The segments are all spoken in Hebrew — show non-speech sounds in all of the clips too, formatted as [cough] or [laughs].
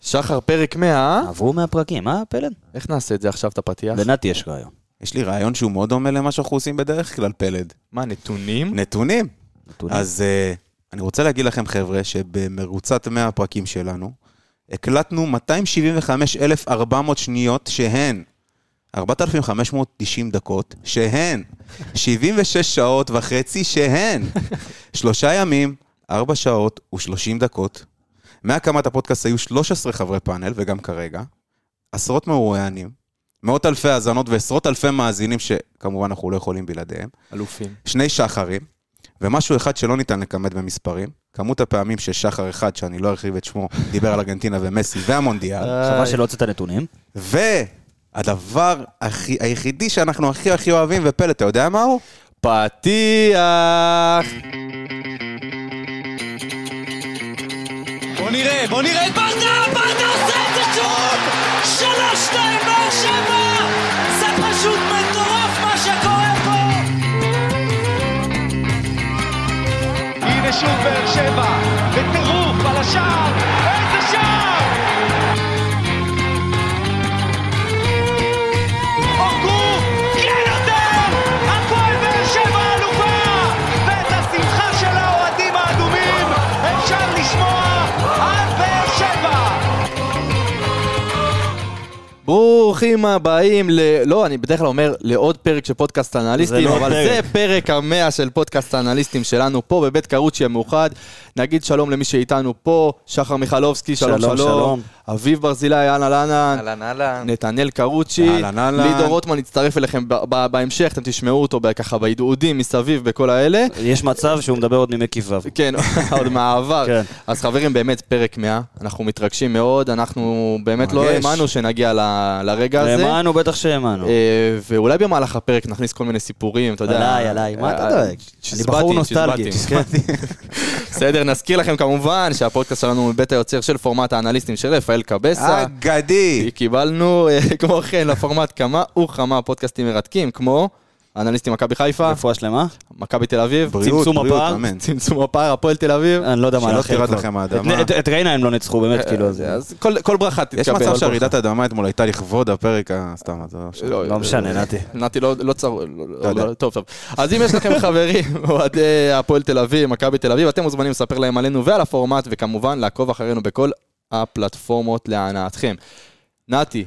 שחר, פרק 100, עברו מהפרקים, אה, פלד? איך נעשה את זה עכשיו, את הפתיח? לנתי יש רעיון. יש לי רעיון שהוא מאוד דומה למה שאנחנו עושים בדרך כלל, פלד. מה, נתונים? נתונים. נתונים. אז uh, אני רוצה להגיד לכם, חבר'ה, שבמרוצת 100 הפרקים שלנו, הקלטנו 275,400 שניות שהן 4,590 דקות, שהן 76 שעות וחצי, שהן שלושה ימים, 4 שעות ו-30 דקות. מהקמת הפודקאסט היו 13 חברי פאנל, וגם כרגע, עשרות מרואיינים, מאות אלפי האזנות ועשרות אלפי מאזינים, שכמובן אנחנו לא יכולים בלעדיהם. אלופים. שני שחרים, ומשהו אחד שלא ניתן לכמת במספרים, כמות הפעמים ששחר אחד, שאני לא ארחיב את שמו, [laughs] דיבר על ארגנטינה ומסי והמונדיאל, חבל שלא הוצאת נתונים. והדבר הכי, היחידי שאנחנו הכי הכי אוהבים, ופלט, אתה יודע מהו? פתיח! בוא נראה, בוא נראה את ברדה, ברדה עושה את זה שוב! שלוש, שתיים, באר שבע! זה פשוט מטורף מה שקורה פה! הנה שוב באר שבע, בטירוף על השער, ברוכים הבאים ל... לא, אני בדרך כלל אומר לעוד פרק של פודקאסט אנליסטים, זה לא אבל פרק. זה פרק המאה של פודקאסט האנליסטים שלנו פה בבית קרוצ'י המאוחד. נגיד שלום למי שאיתנו פה, שחר מיכלובסקי, שלום שלום, שלום. אביב ברזילי, אהלן אהלן. אהלן אהלן. נתנאל קרוצ'י, אהלן, אהלן. לידו רוטמן יצטרף אליכם ב- ב- בהמשך, אתם תשמעו אותו ב- ככה בהדהודים מסביב בכל האלה. יש מצב שהוא מדבר עוד ממקיף ו'. כן, [laughs] עוד מהעבר. כן. אז חברים, באמת פרק 100, אנחנו מתרגשים מאוד, אנחנו באמת לא. האמנו שנגיע ל- לרגע הזה. האמנו, בטח שהאמנו. אה, ואולי במהלך הפרק נכניס כל מיני סיפורים, אתה יודע. עליי, עליי, מה אתה אה, דואג? אני צ'יזבטי, בחור נוסטלגי. [laughs] בסדר, נזכיר לכם כמובן שהפודקאסט שלנו הוא מבית היוצר של פורמט האנליסטים של רפאל קבסה. אגדי! קיבלנו, אה, כמו כן, לפורמט כמה וכמה פודקאסטים מרתקים, כמו אנליסטים מכבי חיפה, רפואה שלמה? מכבי תל אביב, בריאות, צמצום בריאות, הפער. אמן. צמצום הפער, הפועל תל אביב. אני לא יודע מה שלא כבר. לכם האדמה. את- את- את ריינה הם לא ניצחו, באמת, כאילו, אז... אז כל- כל ברכה תתקבל. יש מצב שהרעידת. האדמה אתמול הייתה לכבוד הפרק ה... סתם, אז לא... לא משנה, נתי. נתי לא לא צר... לא-. לא- טוב, טוב. אז אם יש לכם [laughs] חברים, אוהדי הפועל תל אביב, מכבי תל אביב, אתם מוזמנים לספר להם עלינו ועל הפורמט, וכמובן לעקוב אחרינו בכל הפלטפורמות להנאתכם. נתי,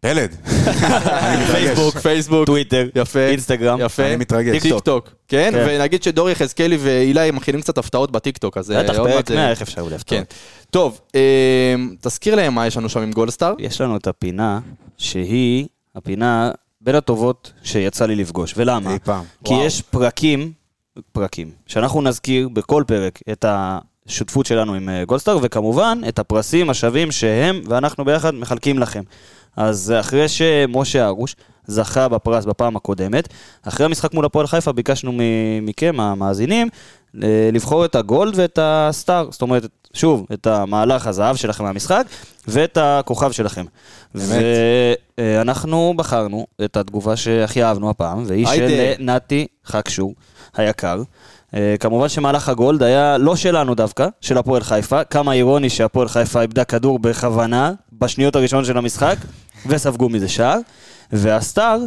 פלד. אני [laughs] מתרגש. פייסבוק, פייסבוק, טוויטר, יפה, אינסטגרם. יפה, אני מתרגש. טיק טוק, כן? כן. ונגיד שדור יחזקאלי ואילי מכינים קצת הפתעות בטיק טוק, אז אה, בטח, פרק זה- 100, איך אפשר להפתיע? כן. טוב, אה, תזכיר להם מה יש לנו שם עם גולדסטאר. יש לנו את הפינה, שהיא הפינה בין הטובות שיצא לי לפגוש. ולמה? אי פעם. כי. יש פרקים, פרקים, שאנחנו נזכיר בכל פרק את השותפות שלנו עם אה, גולדסטאר, וכמובן את הפרסים השווים שהם ואנחנו ביחד מחלקים לכם. אז אחרי שמשה הרוש זכה בפרס בפעם הקודמת, אחרי המשחק מול הפועל חיפה ביקשנו מכם, המאזינים, לבחור את הגולד ואת הסטאר, זאת אומרת, שוב, את המהלך הזהב שלכם מהמשחק, ואת הכוכב שלכם. ואנחנו בחרנו את התגובה שהכי אהבנו הפעם, והיא של. נתי חכשור היקר. אה, כמובן שמהלך הגולד היה לא שלנו דווקא, של הפועל חיפה. כמה אירוני שהפועל חיפה איבדה כדור בכוונה בשניות הראשונות של המשחק, וספגו מזה שער. והסטאר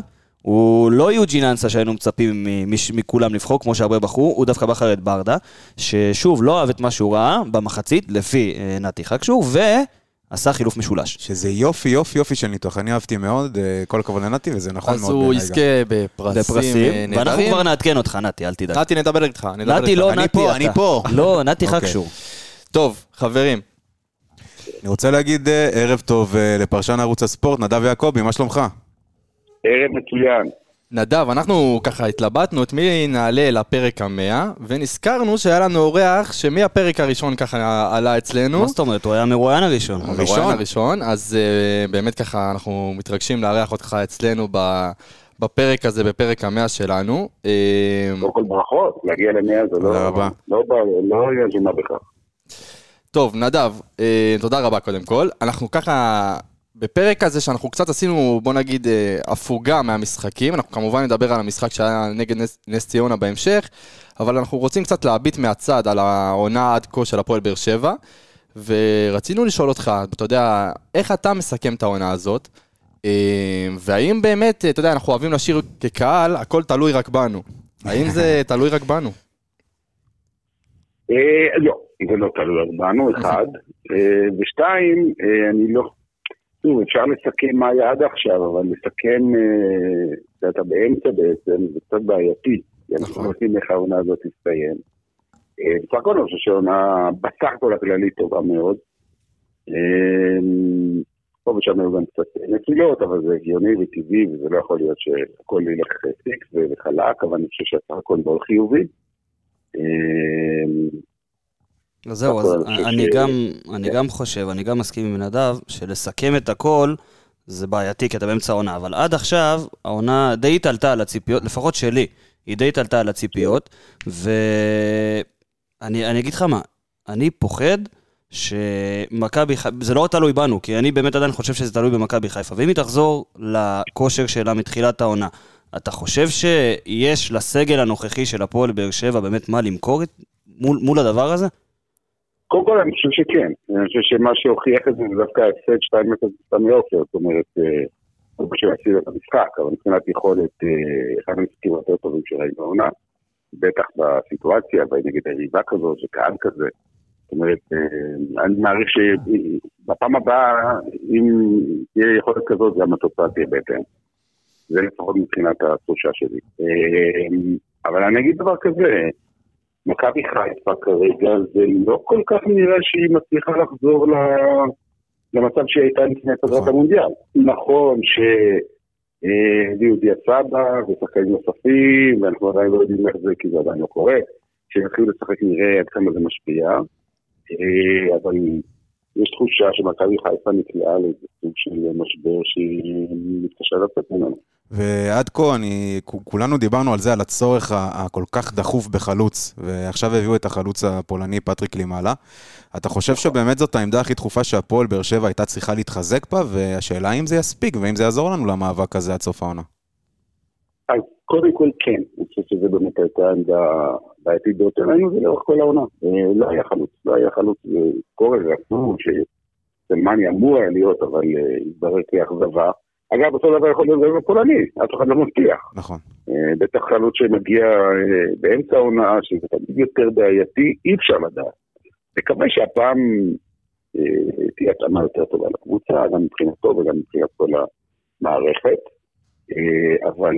הוא לא יוג'ין אנסה שהיינו מצפים מכולם לבחור, כמו שהרבה בחרו, הוא דווקא בחר את ברדה, ששוב, לא אהב את מה שהוא ראה במחצית, לפי אה, נתי חכשור, ועשה חילוף משולש. שזה יופי, יופי, יופי של ניתוח. אני אהבתי מאוד, אה, כל הכבוד לנתי, וזה נכון אז מאוד הוא בעיניי גם. יזכה בפרסים בפרסים, אה, ואנחנו נהדרים. כבר נעדכן אותך, נתי, אל תדאג. נתי, נדבר איתך. נתי. לא, אני נתי פה, אתה. אני פה. [laughs] לא, נתי אוקיי. חכשור. טוב, חברים, אני רוצה להגיד אה, ערב טוב לפרשן ערוץ הספורט, נדב יעקבי, מה שלומך? ערב מצוין. נדב, אנחנו ככה התלבטנו את מי נעלה לפרק המאה, ונזכרנו שהיה לנו אורח שמהפרק הראשון ככה עלה אצלנו. מה זאת אומרת? הוא היה המרואיין הראשון. המרואיין הראשון, אז uh, באמת ככה אנחנו מתרגשים לארח אותך אצלנו ב, בפרק הזה, בפרק המאה שלנו. Uh, קודם כל ברכות, להגיע למאה זה לא... תודה רבה. לא לא יזומה בכך. טוב, נדב, uh, תודה רבה קודם כל. אנחנו ככה, בפרק הזה שאנחנו קצת עשינו, בוא נגיד, uh, הפוגה מהמשחקים, אנחנו כמובן נדבר על המשחק שהיה נגד נס, נס ציונה בהמשך, אבל אנחנו רוצים קצת להביט מהצד על העונה עד כה של הפועל באר שבע. ורצינו לשאול אותך, אתה יודע, איך אתה מסכם את העונה הזאת? אה, והאם באמת, אתה יודע, אנחנו אוהבים לשיר כקהל, הכל תלוי רק בנו. האם זה [laughs] תלוי רק בנו? אה, לא, זה לא תלוי רק בנו, אחד. [laughs] אה, ושתיים, אה, אני לא... שוב, אפשר לסכם מה היה עד עכשיו, אבל לסכם, אה, שאתה באמצע בעצם, זה קצת בעייתי. לא יודעים איך העונה הזאת תסתיים. אה, בסך הכל אני חושב שהעונה בסך הכל הכללית טובה מאוד. אה, פה ושם היו גם קצת נפילות, אבל זה הגיוני וטבעי, וזה לא יכול להיות שהכל ילך פיקס וחלק, אבל אני חושב שהסך הכל מאוד חיובי. אז זהו, אז אני ש- גם, אני כן. גם חושב, אני גם מסכים עם נדב, שלסכם את הכל זה בעייתי, כי אתה באמצע העונה, אבל עד עכשיו העונה די התעלתה על הציפיות, לפחות שלי, היא די התעלתה על הציפיות, ואני אני אגיד לך מה, אני פוחד שמכבי חיפה, זה לא תלוי בנו, כי אני באמת עדיין חושב שזה תלוי במכבי חיפה, ואם היא תחזור לכושר שלה מתחילת העונה, אתה חושב שיש לסגל הנוכחי של הפועל באר שבע באמת מה למכור מול, מול הדבר הזה? קודם כל אני חושב שכן, אני חושב שמה שהוכיח את זה זה דווקא ההפסד 2-0 בסמי עופר, זאת אומרת, לא חושב להפסיד את המשחק, אבל מבחינת יכולת, אה, אחד המשחקים היותר טובים שראינו בעונה, בטח בסיטואציה, נגד היריבה כזאת, שקהל כזה. זאת אומרת, אה, אני מעריך שבפעם הבאה, אם תהיה יכולת כזאת, גם התוצאה תהיה בהתאם. זה לפחות מבחינת התחושה שלי. אה, אבל אני אגיד דבר כזה, מכבי חיפה כרגע זה לא כל כך נראה שהיא מצליחה לחזור ל- למצב שהיא הייתה לפני פגרת נכון. המונדיאל. נכון שהביאו דיה סבא ושחקנים נוספים, ואנחנו עדיין לא יודעים איך זה, כי זה עדיין לא קורה. כשיתחילו לשחק נראה עד כמה זה משפיע, אה, אבל יש תחושה שמכבי חיפה נקלעה לאיזה סוג של משבר שהיא מתקשה לצאת ממנו. ועד כה, אני, כולנו דיברנו על זה, על הצורך הכל כך דחוף בחלוץ, ועכשיו הביאו את החלוץ הפולני פטריק לימאלה. אתה חושב שבאמת זאת העמדה הכי דחופה שהפועל באר שבע הייתה צריכה להתחזק בה, והשאלה אם זה יספיק, ואם זה יעזור לנו למאבק הזה עד סוף העונה. אז קודם כל כן, אני חושב שזה באמת הייתה עמדה בעייתית ביותר, ראינו זה לאורך כל העונה. אה, לא היה חלוץ, לא היה חלוץ קורא ואפילו שסלמני אמור היה להיות, אבל אה, התברר כאכזבה. אגב, אותו דבר יכול להיות גם בפולני, אף אחד לא מבטיח. נכון. אה, בטח חלוץ שמגיע אה, באמצע העונה, שזה תמיד יותר בעייתי, אי אפשר לדעת. נקווה שהפעם אה, תהיה התאמה יותר טובה לקבוצה, גם מבחינתו וגם מבחינת כל המערכת. אבל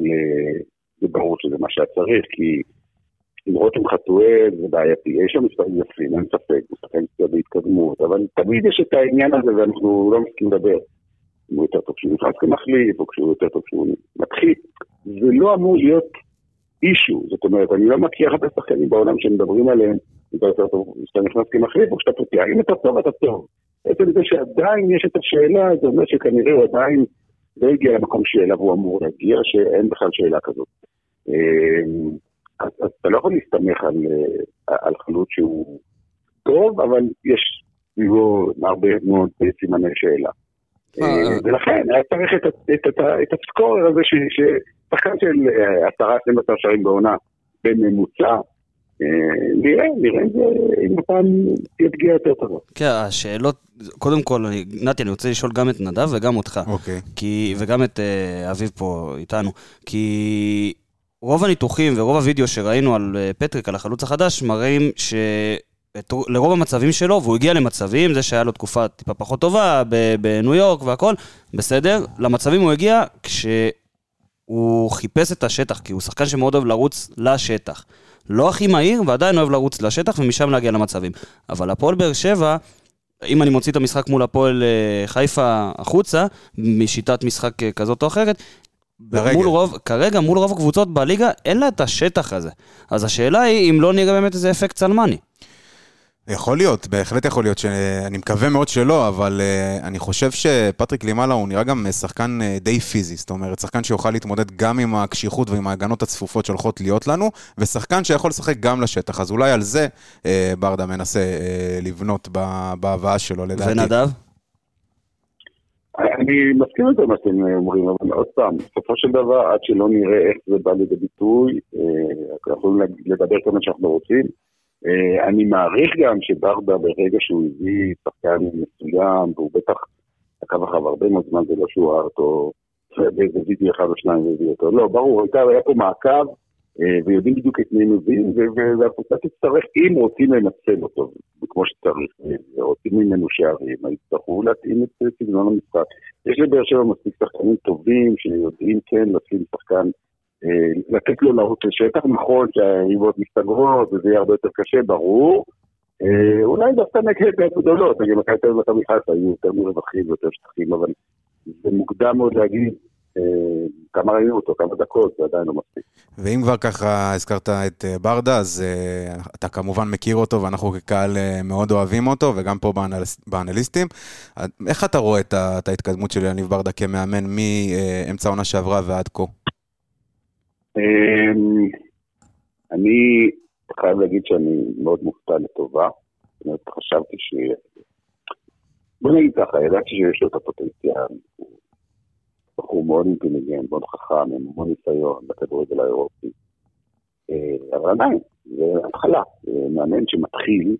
זה ברור שזה מה שהיה צריך, כי עם רותם חתואל זה בעייתי. יש שם מספרים יפים, אין ספק, הוא שחקן קצת בהתקדמות, אבל תמיד יש את העניין הזה ואנחנו לא מסכים לדבר. אם הוא יותר טוב כשהוא נכנס כמחליף, או כשהוא יותר טוב כשהוא מתחיל. זה לא אמור להיות אישו, זאת אומרת, אני לא מכיר הרבה שחקנים בעולם שמדברים עליהם, אם אתה יותר טוב כשאתה נכנס כמחליף או כשאתה פותח, אם אתה טוב, אתה טוב. בעצם זה שעדיין יש את השאלה, זה אומר שכנראה הוא עדיין לא הגיע למקום שאליו הוא אמור להגיע, שאין בכלל שאלה כזאת. אמ, אז, אז אתה לא יכול להסתמך על, אה, על חלוץ שהוא טוב, אבל יש סביבו הרבה מאוד סימני שאלה. אה, אה, אה. ולכן היה צריך את, ה- את, את, ה- את הסקורר הזה, ש- ששחקן של אה, עשרה, 12 שערים בעונה בממוצע, אה, נראה, נראה אם הפעם תהיה פגיעה יותר טובה. כן, השאלות, קודם כל, אני- נתי, אני רוצה לשאול גם את נדב וגם אותך. אוקיי. כי, וגם את אביב פה איתנו, כי רוב הניתוחים ורוב הוידאו שראינו על פטריק, על החלוץ החדש, מראים ש... את, לרוב המצבים שלו, והוא הגיע למצבים, זה שהיה לו תקופה טיפה פחות טובה בניו יורק והכל, בסדר, למצבים הוא הגיע כשהוא חיפש את השטח, כי הוא שחקן שמאוד אוהב לרוץ לשטח. לא הכי מהיר, ועדיין אוהב לרוץ לשטח ומשם להגיע למצבים. אבל הפועל באר שבע, אם אני מוציא את המשחק מול הפועל אה, חיפה החוצה, משיטת משחק אה, כזאת או אחרת, ברגע. מול רוב, כרגע מול רוב הקבוצות בליגה אין לה את השטח הזה. אז השאלה היא אם לא נראה באמת איזה אפקט צלמני. יכול להיות, בהחלט יכול להיות, שאני מקווה מאוד שלא, אבל uh, אני חושב שפטריק לימאלה הוא נראה גם אה, שחקן uh, די פיזי, זאת אומרת, שחקן שיוכל להתמודד גם עם הקשיחות ועם ההגנות הצפופות שהולכות להיות לנו, ושחקן שיכול לשחק גם לשטח, אז אולי על זה uh, ברדה מנסה uh, לבנות ב- בהבאה שלו, לדעתי. ונדב? אני מסכים לזה מה שאתם אומרים, אבל עוד פעם, בסופו של דבר, עד שלא נראה איך זה בא לידי ביטוי, אנחנו יכולים לדבר כמה שאנחנו רוצים, אני מעריך גם שברדה ברגע שהוא הביא שחקן מסוים, והוא בטח עקב אחריו הרבה מאוד זמן, זה לא שהוא ראה אותו באיזה וידאו אחד או שניים והביא אותו. לא, ברור, הייתה, היה פה מעקב, אה, ויודעים בדיוק את מי הם מביאים, והקבוצה תצטרך, אם רוצים לנצל אותו, כמו שצריך, ורוצים ממנו שערים, יצטרכו להתאים את אה, סגנון המשחק. יש לבאר שבע מספיק שחקנים טובים, שיודעים כן לשים שחקן, אה, לתת לו לרוץ לשטח, נכון שהריבות מסתגרות, וזה יהיה הרבה יותר קשה, ברור. אה, אולי דווקא נגד הגדולות, נגיד מכבי תל אביב ומכבי חיפה היו יותר מרווחים ויותר שטחים, אבל זה מוקדם מאוד להגיד אה, כמה ראינו אותו, כמה דקות, זה עדיין לא מספיק. ואם כבר ככה הזכרת את אה, ברדה, אז אה, אתה כמובן מכיר אותו, ואנחנו כקהל אה, מאוד אוהבים אותו, וגם פה באנליס- באנליסטים. אה, איך אתה רואה את את ההתקדמות של יניב ברדה כמאמן מאמצע העונה שעברה ועד כה? אמ, אני חייב להגיד שאני מאוד מופתע לטובה. זאת אומרת, חשבתי ש... בוא נגיד ככה, ידעתי שיש לו את הפוטנציאל. הוא בחור מאוד אינטליגנט, מאוד חכם, עם המון ניסיון בכדורגל האירופי. אה, אבל עדיין, זה התחלה. זה מאמן שמתחיל,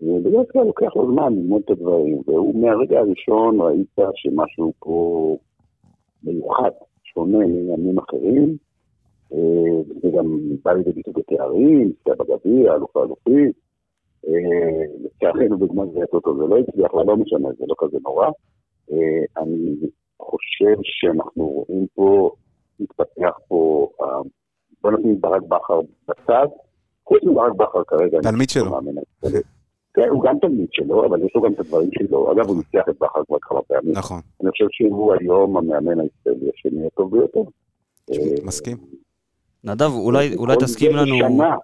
ובדרך כלל לוקח לו זמן ללמוד את הדברים. והוא מהרגע הראשון ראית שמשהו פה מיוחד, שונה מימים אחרים. אה, זה גם בא לידי ביטוי בתארים, זה בגביע, אלוף האלופים. אה, לצערנו בגמר גביעת אותו זה לא הצליח, אבל לא משנה, זה לא כזה נורא. אה, אני חושב שאנחנו רואים פה, מתפתח פה, אה, בוא נשים ברק בכר בצד, חוץ מברק בכר כרגע. תלמיד שלו. כן, הוא גם תלמיד שלו, אבל יש לו גם את הדברים שלו. אגב, הוא ניצח את בכר כבר כמה פעמים. נכון, אני חושב שהוא היום המאמן הישראלי השני הטוב ביותר. אה, מסכים. נדב, אולי, אולי תסכים לנו, בשנה.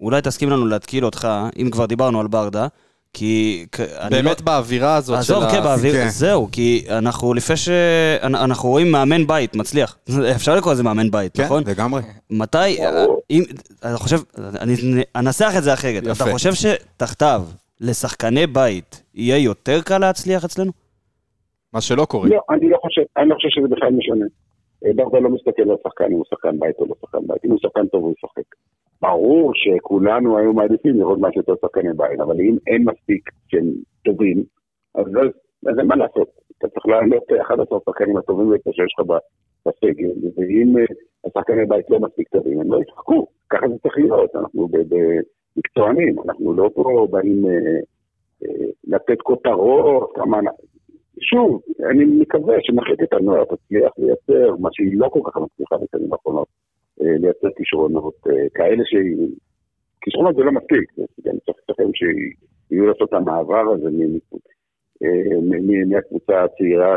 אולי תסכים לנו להתקיל אותך, אם כבר דיברנו על ברדה, כי... אני באמת לא- באווירה הזאת של עזוב, ה... כן, באוויר, כן. זהו, כי אנחנו לפני ש... אנ- אנחנו רואים מאמן בית מצליח. [laughs] אפשר לקרוא לזה מאמן בית, כן, נכון? לגמרי. מתי, ברור. אם, אני חושב, אני אנסח את זה אחרת. יפה. אתה חושב שתחתיו, לשחקני בית, יהיה יותר קל להצליח אצלנו? מה שלא קורה. לא, אני לא חושב, אני לא חושב שזה בכלל משנה. אה, ברדה לא מסתכל על שחקן, אם הוא שחקן בית או לא שחקן בית. אם הוא שחקן טוב, הוא ישחק. ברור שכולנו היו מעדיפים לראות משהו יותר שחקני בית, אבל אם אין מספיק שהם טובים, אז אז אין מה לעשות. אתה צריך לעלות 11 השחקנים הטובים ביותר שיש לך בסגל, ואם אה, השחקני בית לא מספיק טובים, הם לא ישחקו. ככה זה צריך להיות, אנחנו מקצוענים, אנחנו לא פה באים אה, אה, לתת כותרות, כמה... שוב, אני מקווה שמחלקת הנוער תצליח לייצר, מה שהיא לא כל כך מצליחה בשנים האחרונות, אה, לייצר כישרונות אה, כאלה שהיא... כישרונות זה לא מספיק, גם צריך לצפים שיהיו לעשות את המעבר הזה אה, מהקבוצה הצעירה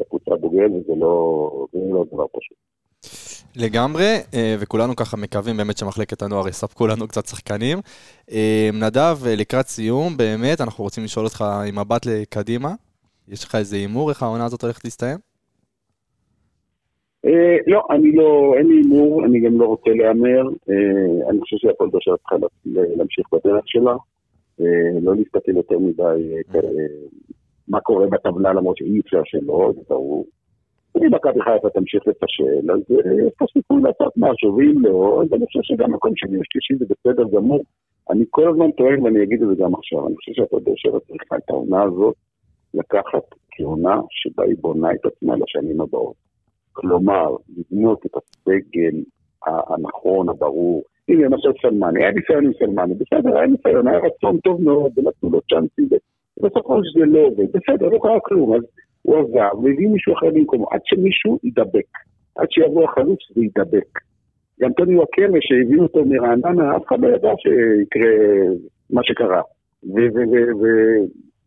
לקבוצה הבוגרת, וזה לא לא דבר פשוט. לגמרי, וכולנו ככה מקווים באמת שמחלקת הנוער יספקו לנו קצת שחקנים. נדב, לקראת סיום, באמת, אנחנו רוצים לשאול אותך עם מבט לקדימה. יש לך איזה הימור איך העונה הזאת הולכת להסתיים? אה, לא, אני לא, אין לי הימור, אני גם לא רוצה להמר. אה, אני חושב שהפועל באר שבע צריכה לה- להמשיך בדרך שלה. אה, לא להסתכל יותר מדי מה קורה בטבלה, למרות שאי אפשר שלא, זה ברור. אם מכבי חיפה תמשיך לפשל, אז יש פה סיכוי לעשות משהו, ואם לא, אז אני חושב שגם מקום שני או שלישי זה בסדר גמור. אני כל הזמן טוען, ואני אגיד את זה גם עכשיו, אני חושב שהפועל באר שבע צריכה את העונה הזאת לקחת כעונה שבה היא בונה את עצמה לשנים הבאות. כלומר, לבנות את הסגל הנכון, הברור. הנה, למשל סלמני, היה ניסיון עם סלמני, בסדר, היה ניסיון, היה רצון טוב מאוד, ונתנו לו צ'אנסים, ובסופו של זה לא עובד, בסדר, לא קרה כלום, אז הוא עזב, והביא מישהו אחר במקומו, עד שמישהו יידבק, עד שיבוא החלוץ ויידבק. גם טוני וואקמה, שהביאו אותו מרעננה, אף אחד לא ידע שיקרה מה שקרה,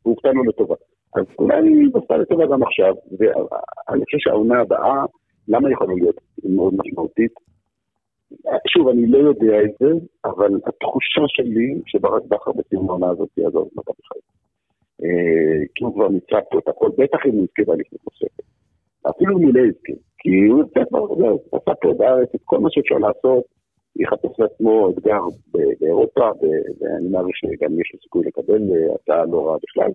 והופתענו לטובה. אז אולי היא נוסעה לטובה גם עכשיו, ואני חושב שהעונה הבאה, למה יכולה להיות מאוד משמעותית? שוב, אני לא יודע את זה, אבל התחושה שלי שברק בכר בסיום העונה הזאת יעזוב את מכבי חיפה. אה, כי הוא כבר ניצח פה את הכל, בטח אם הוא יזכה באליפות נוספת. אפילו אם הוא לא יזכה, כי הוא יצא כבר, זהו, עשה פה בארץ את כל מה שאפשר לעשות, יחפש לעצמו אתגר באירופה, ואני מעריך שגם יש לו סיכוי לקבל אה, הצעה לא רעה בכלל.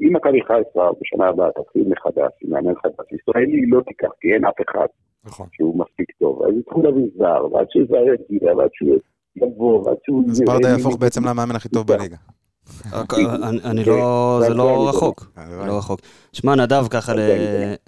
ואם מכבי חיפה בשנה הבאה תתחיל מחדש, עם מאמן חדש, ישראלי היא לא תיקח, כי אין אף אחד נכון. שהוא מספיק טוב. אז יצטרכו להביא זר, ועד שזר יגיע, ועד שהוא יבוא, עד שהוא... אז ברדה יהפוך בעצם למאמן הכי טוב בליגה. אני- אני לא, זה לא רחוק. הלוואי. לא רחוק. שמע, נדב, ככה ל-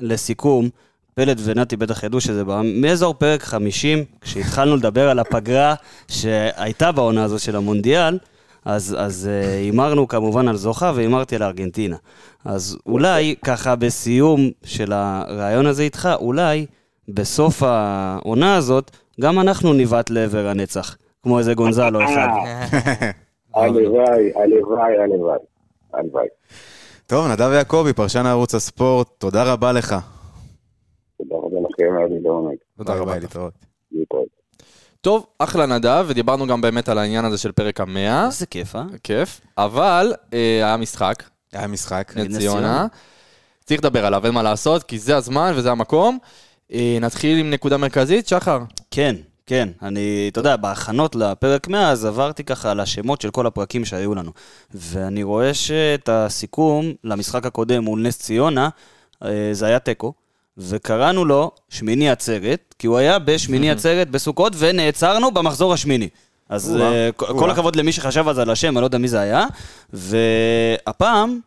לסיכום, פלד ונתי בטח ידעו שזה בא מאזור פרק 50, כשהתחלנו לדבר על הפגרה שהייתה בעונה הזו של המונדיאל, אז, אז אה, הימרנו כמובן על זוכה והימרתי על ארגנטינה. אז אולי, ככה בסיום של הרעיון הזה איתך, אולי בסוף העונה הזאת, גם אנחנו נבעט לעבר הנצח, כמו איזה גונזלו אחד. [laughs] הלוואי, הלוואי, הלוואי. הלוואי. טוב, נדב יעקבי, פרשן ערוץ הספורט, תודה רבה לך. תודה רבה לכם, היה לי לעונג. תודה רבה. להתראות. להתראות. טוב, אחלה נדב, ודיברנו גם באמת על העניין הזה של פרק המאה. איזה כיף, אה? כיף. אבל אה, היה משחק, היה משחק. נס ציונה. ציונה. צריך לדבר עליו, אין מה לעשות, כי זה הזמן וזה המקום. אה, נתחיל עם נקודה מרכזית, שחר. כן, כן. אני, אתה יודע, בהכנות לפרק 100, אז עברתי ככה על השמות של כל הפרקים שהיו לנו. ואני רואה שאת הסיכום למשחק הקודם מול נס ציונה, אה, זה היה תיקו, וקראנו לו שמיני עצרת, כי הוא היה בשמיני עצרת בסוכות, ונעצרנו במחזור השמיני. אז אה, כל-. הכבוד למי שחשב אז על השם, אני לא יודע מי זה היה. והפעם,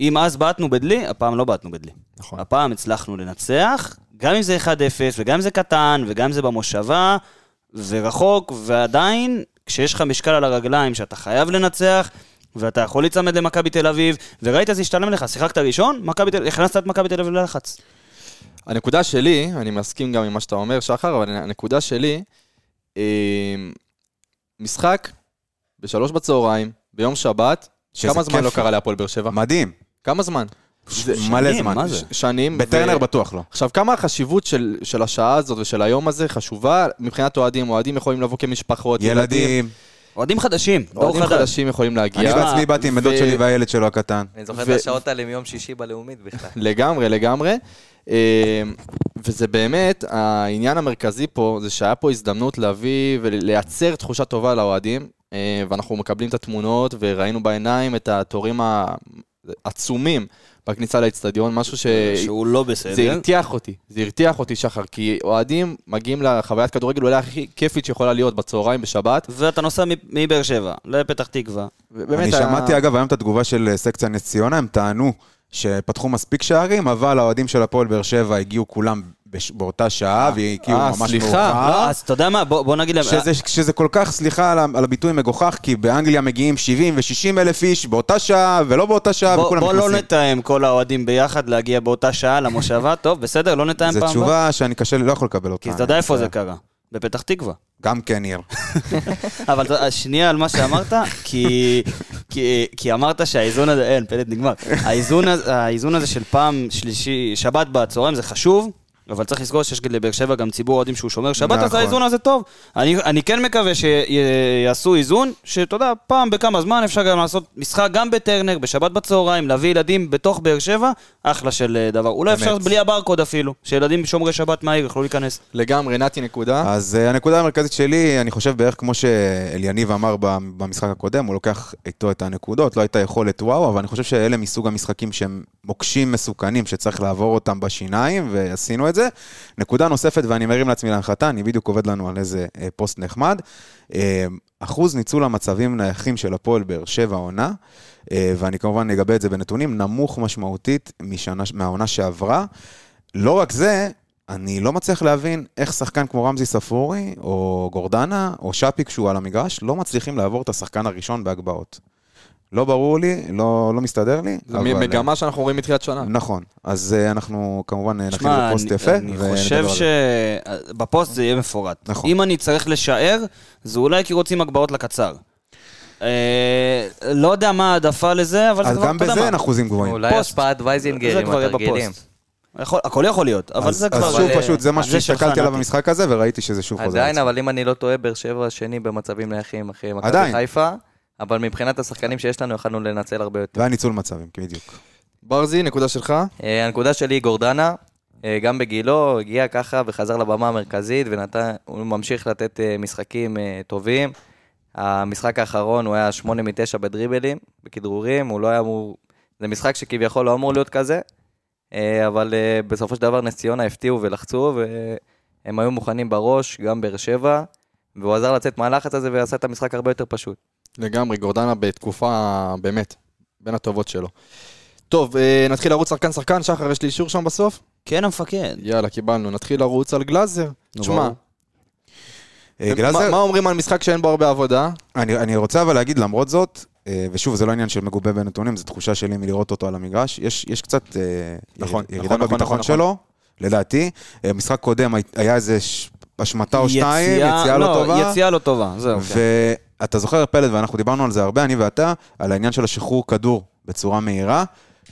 אם אז בעטנו בדלי, הפעם לא בעטנו בדלי. נכון. הפעם הצלחנו לנצח, גם אם זה 1-0, וגם אם זה קטן, וגם אם זה במושבה, ורחוק, ועדיין, כשיש לך משקל על הרגליים שאתה חייב לנצח, ואתה יכול להיצמד למכבי תל אביב, וראית זה השתלם לך, שיחקת ראשון, מכבי תל- הכנסת את מכבי תל אביב ללחץ. הנקודה שלי, אני מסכים גם עם מה שאתה אומר, שחר, אבל הנקודה שלי, אה, משחק בשלוש בצהריים, ביום שבת, כמה זמן כיף. לא קרה להפועל באר שבע? מדהים. כמה זמן? מלא זמן. מה זה? שנים. בטרנר ו- בטוח לא. עכשיו, כמה החשיבות של, של השעה הזאת ושל היום הזה חשובה מבחינת אוהדים? אוהדים יכולים לבוא כמשפחות, ילדים. אוהדים חדשים, אוהדים חדש. חדשים יכולים להגיע. אני בעצמי באתי עם בן דוד ו- שלי והילד שלו הקטן. אני זוכר ו- את השעות האלה מיום שישי בלאומית בכלל. לגמרי, לגמרי. אה, וזה באמת, העניין המרכזי פה, זה שהיה פה הזדמנות להביא ולייצר תחושה טובה לאוהדים, אה, ואנחנו מקבלים את התמונות, וראינו בעיניים את התורים העצומים בכניסה לאצטדיון, משהו ש... שהוא לא זה בסדר. הרתיח אותי, זה הרתיח אותי, שחר, כי אוהדים מגיעים לחוויית כדורגל אולי הכי כיפית שיכולה להיות בצהריים, בשבת. ואתה נוסע מבאר שבע לפתח תקווה. אני היה- שמעתי אגב היום את התגובה של אה, סקציה נס ציונה, הם טענו שפתחו מספיק שערים, אבל האוהדים של הפועל באר שבע הגיעו כולם בש- באותה שעה, והגיעו אה, ממש סליחה. מאוחר. לא, אז אתה יודע מה, בוא בוא נגיד. שזה, שזה כל כך, סליחה על, על הביטוי מגוחך, כי באנגליה מגיעים 70 ו-60 אלף איש באותה שעה ולא באותה שעה, בוא, וכולם בוא לא נכנסים. נתאם כל האוהדים ביחד להגיע באותה שעה למושבה, [laughs] טוב, בסדר, לא נתאם זו פעם הבאה. תשובה שאני קשה, לא יכול לקבל אותה. כי אתה יודע איפה זה קרה? בפתח תקווה. גם כן, ניר. [laughs] אבל שנייה על מה שאמרת, כי, אמרת שהאיזון הזה, אין, פלט נגמר. האיזון הזה של פעם שלישי, שבת בצהריים זה חשוב, אבל צריך לזכור שיש לבאר שבע גם ציבור אוהדים שהוא שומר שבת, אז נכון. האיזון הזה טוב. אני, אני כן מקווה שיעשו איזון, שאתה יודע, פעם בכמה זמן אפשר גם לעשות משחק גם בטרנר, בשבת בצהריים, להביא ילדים בתוך באר שבע, אחלה של אה, דבר. אולי אפשר אמת. בלי הברקוד אפילו, שילדים שומרי שבת מהעיר יוכלו להיכנס. לגמרי, נתי נקודה. אז uh, הנקודה המרכזית שלי, אני חושב בערך כמו שאליניב אמר ב- במשחק הקודם, הוא לוקח איתו את הנקודות, לא הייתה יכולת וואו, אבל אני חושב שאלה מסוג המשחקים שהם מוקשים מסוכנים, שצריך לעבור אותם בשיניים, ועשינו את זה. נקודה נוספת, ואני מרים לעצמי להנחתה, אני בדיוק עובד לנו על איזה אה, פוסט נחמד. אה, אחוז ניצול המצבים נייחים של הפועל באר שבע עונה, אה, ואני כמובן אגבה את זה בנתונים, נמוך משמעותית משנה, מהעונה שעברה. לא רק זה, אני לא מצליח להבין איך שחקן כמו רמזי ספורי, או גורדנה, או שפי כשהוא על המגרש, לא מצליחים לעבור את השחקן הראשון בהגבהות. לא ברור לי, לא, לא מסתדר לי. זו אבל- מגמה שאנחנו רואים מתחילת שנה. נכון, אז אה, אנחנו כמובן אה, שמע, בפוסט יפה. אני חושב. שבפוסט זה יהיה מפורט. נכון. אם אני צריך לשער, זה אולי כי רוצים הגבהות לקצר. אה, לא יודע מה ההעדפה לזה, אבל זה אז כבר, גם אתה יודע בזה. אין אחוזים גבוהים. אולי. השפעת וייזינגר עם התרגילים. יכול, הכל יכול להיות, אבל אז, זה כבר... אז שוב, אבל, פשוט, זה מה שהסתכלתי עליו. במשחק הזה, וראיתי שזה שוב חוזר. עדיין. אבל אם אני לא טועה, באר שבע שני במצבים נייחים אחרי מכבי עדיין. חיפה, אבל מבחינת השחקנים שיש לנו, יכלנו לנצל הרבה יותר. והיה ניצול מצבים, בדיוק. ברזי, נקודה שלך? אה, הנקודה שלי היא גורדנה, אה, גם בגילו, הגיע ככה וחזר לבמה המרכזית, והוא ממשיך לתת אה, משחקים אה, טובים. המשחק האחרון הוא היה 8 מ-9 בדריבלים, בכדרורים, הוא לא היה אמור... זה משחק שכביכול לא אמור להיות כזה, אה, אבל אה, בסופו של דבר נס ציונה הפתיעו ולחצו, והם היו מוכנים בראש, גם באר שבע, והוא עזר לצאת מהלחץ הזה ועשה את המשחק הרבה יותר פשוט. לגמרי, גורדנה בתקופה, באמת, בין הטובות שלו. טוב, אה, נתחיל לרוץ שחקן-שחקן, שחר, יש לי אישור שם בסוף? כן, המפקד. יאללה, קיבלנו. נתחיל לרוץ על גלאזר. תשמע. אה, מה- גלאזר, מה אומרים על משחק שאין בו הרבה עבודה? אני, אני רוצה אבל להגיד, למרות זאת, אה, ושוב, זה לא עניין של מגובה בנתונים, זו תחושה שלי מלראות אותו על המגרש, יש, יש קצת נכון, ירידה נכון, נכון, בביטחון נכון, שלו, לדעתי. משחק קודם הי- היה איזה ש- השמטה או שתיים, יציאה- יציאה לא טובה. יציאה לא טובה, זהו. כן. ואתה זוכר, פלד, ואנחנו דיברנו על זה הרבה, אני ואתה, על העניין של השחרור כדור בצורה מהירה.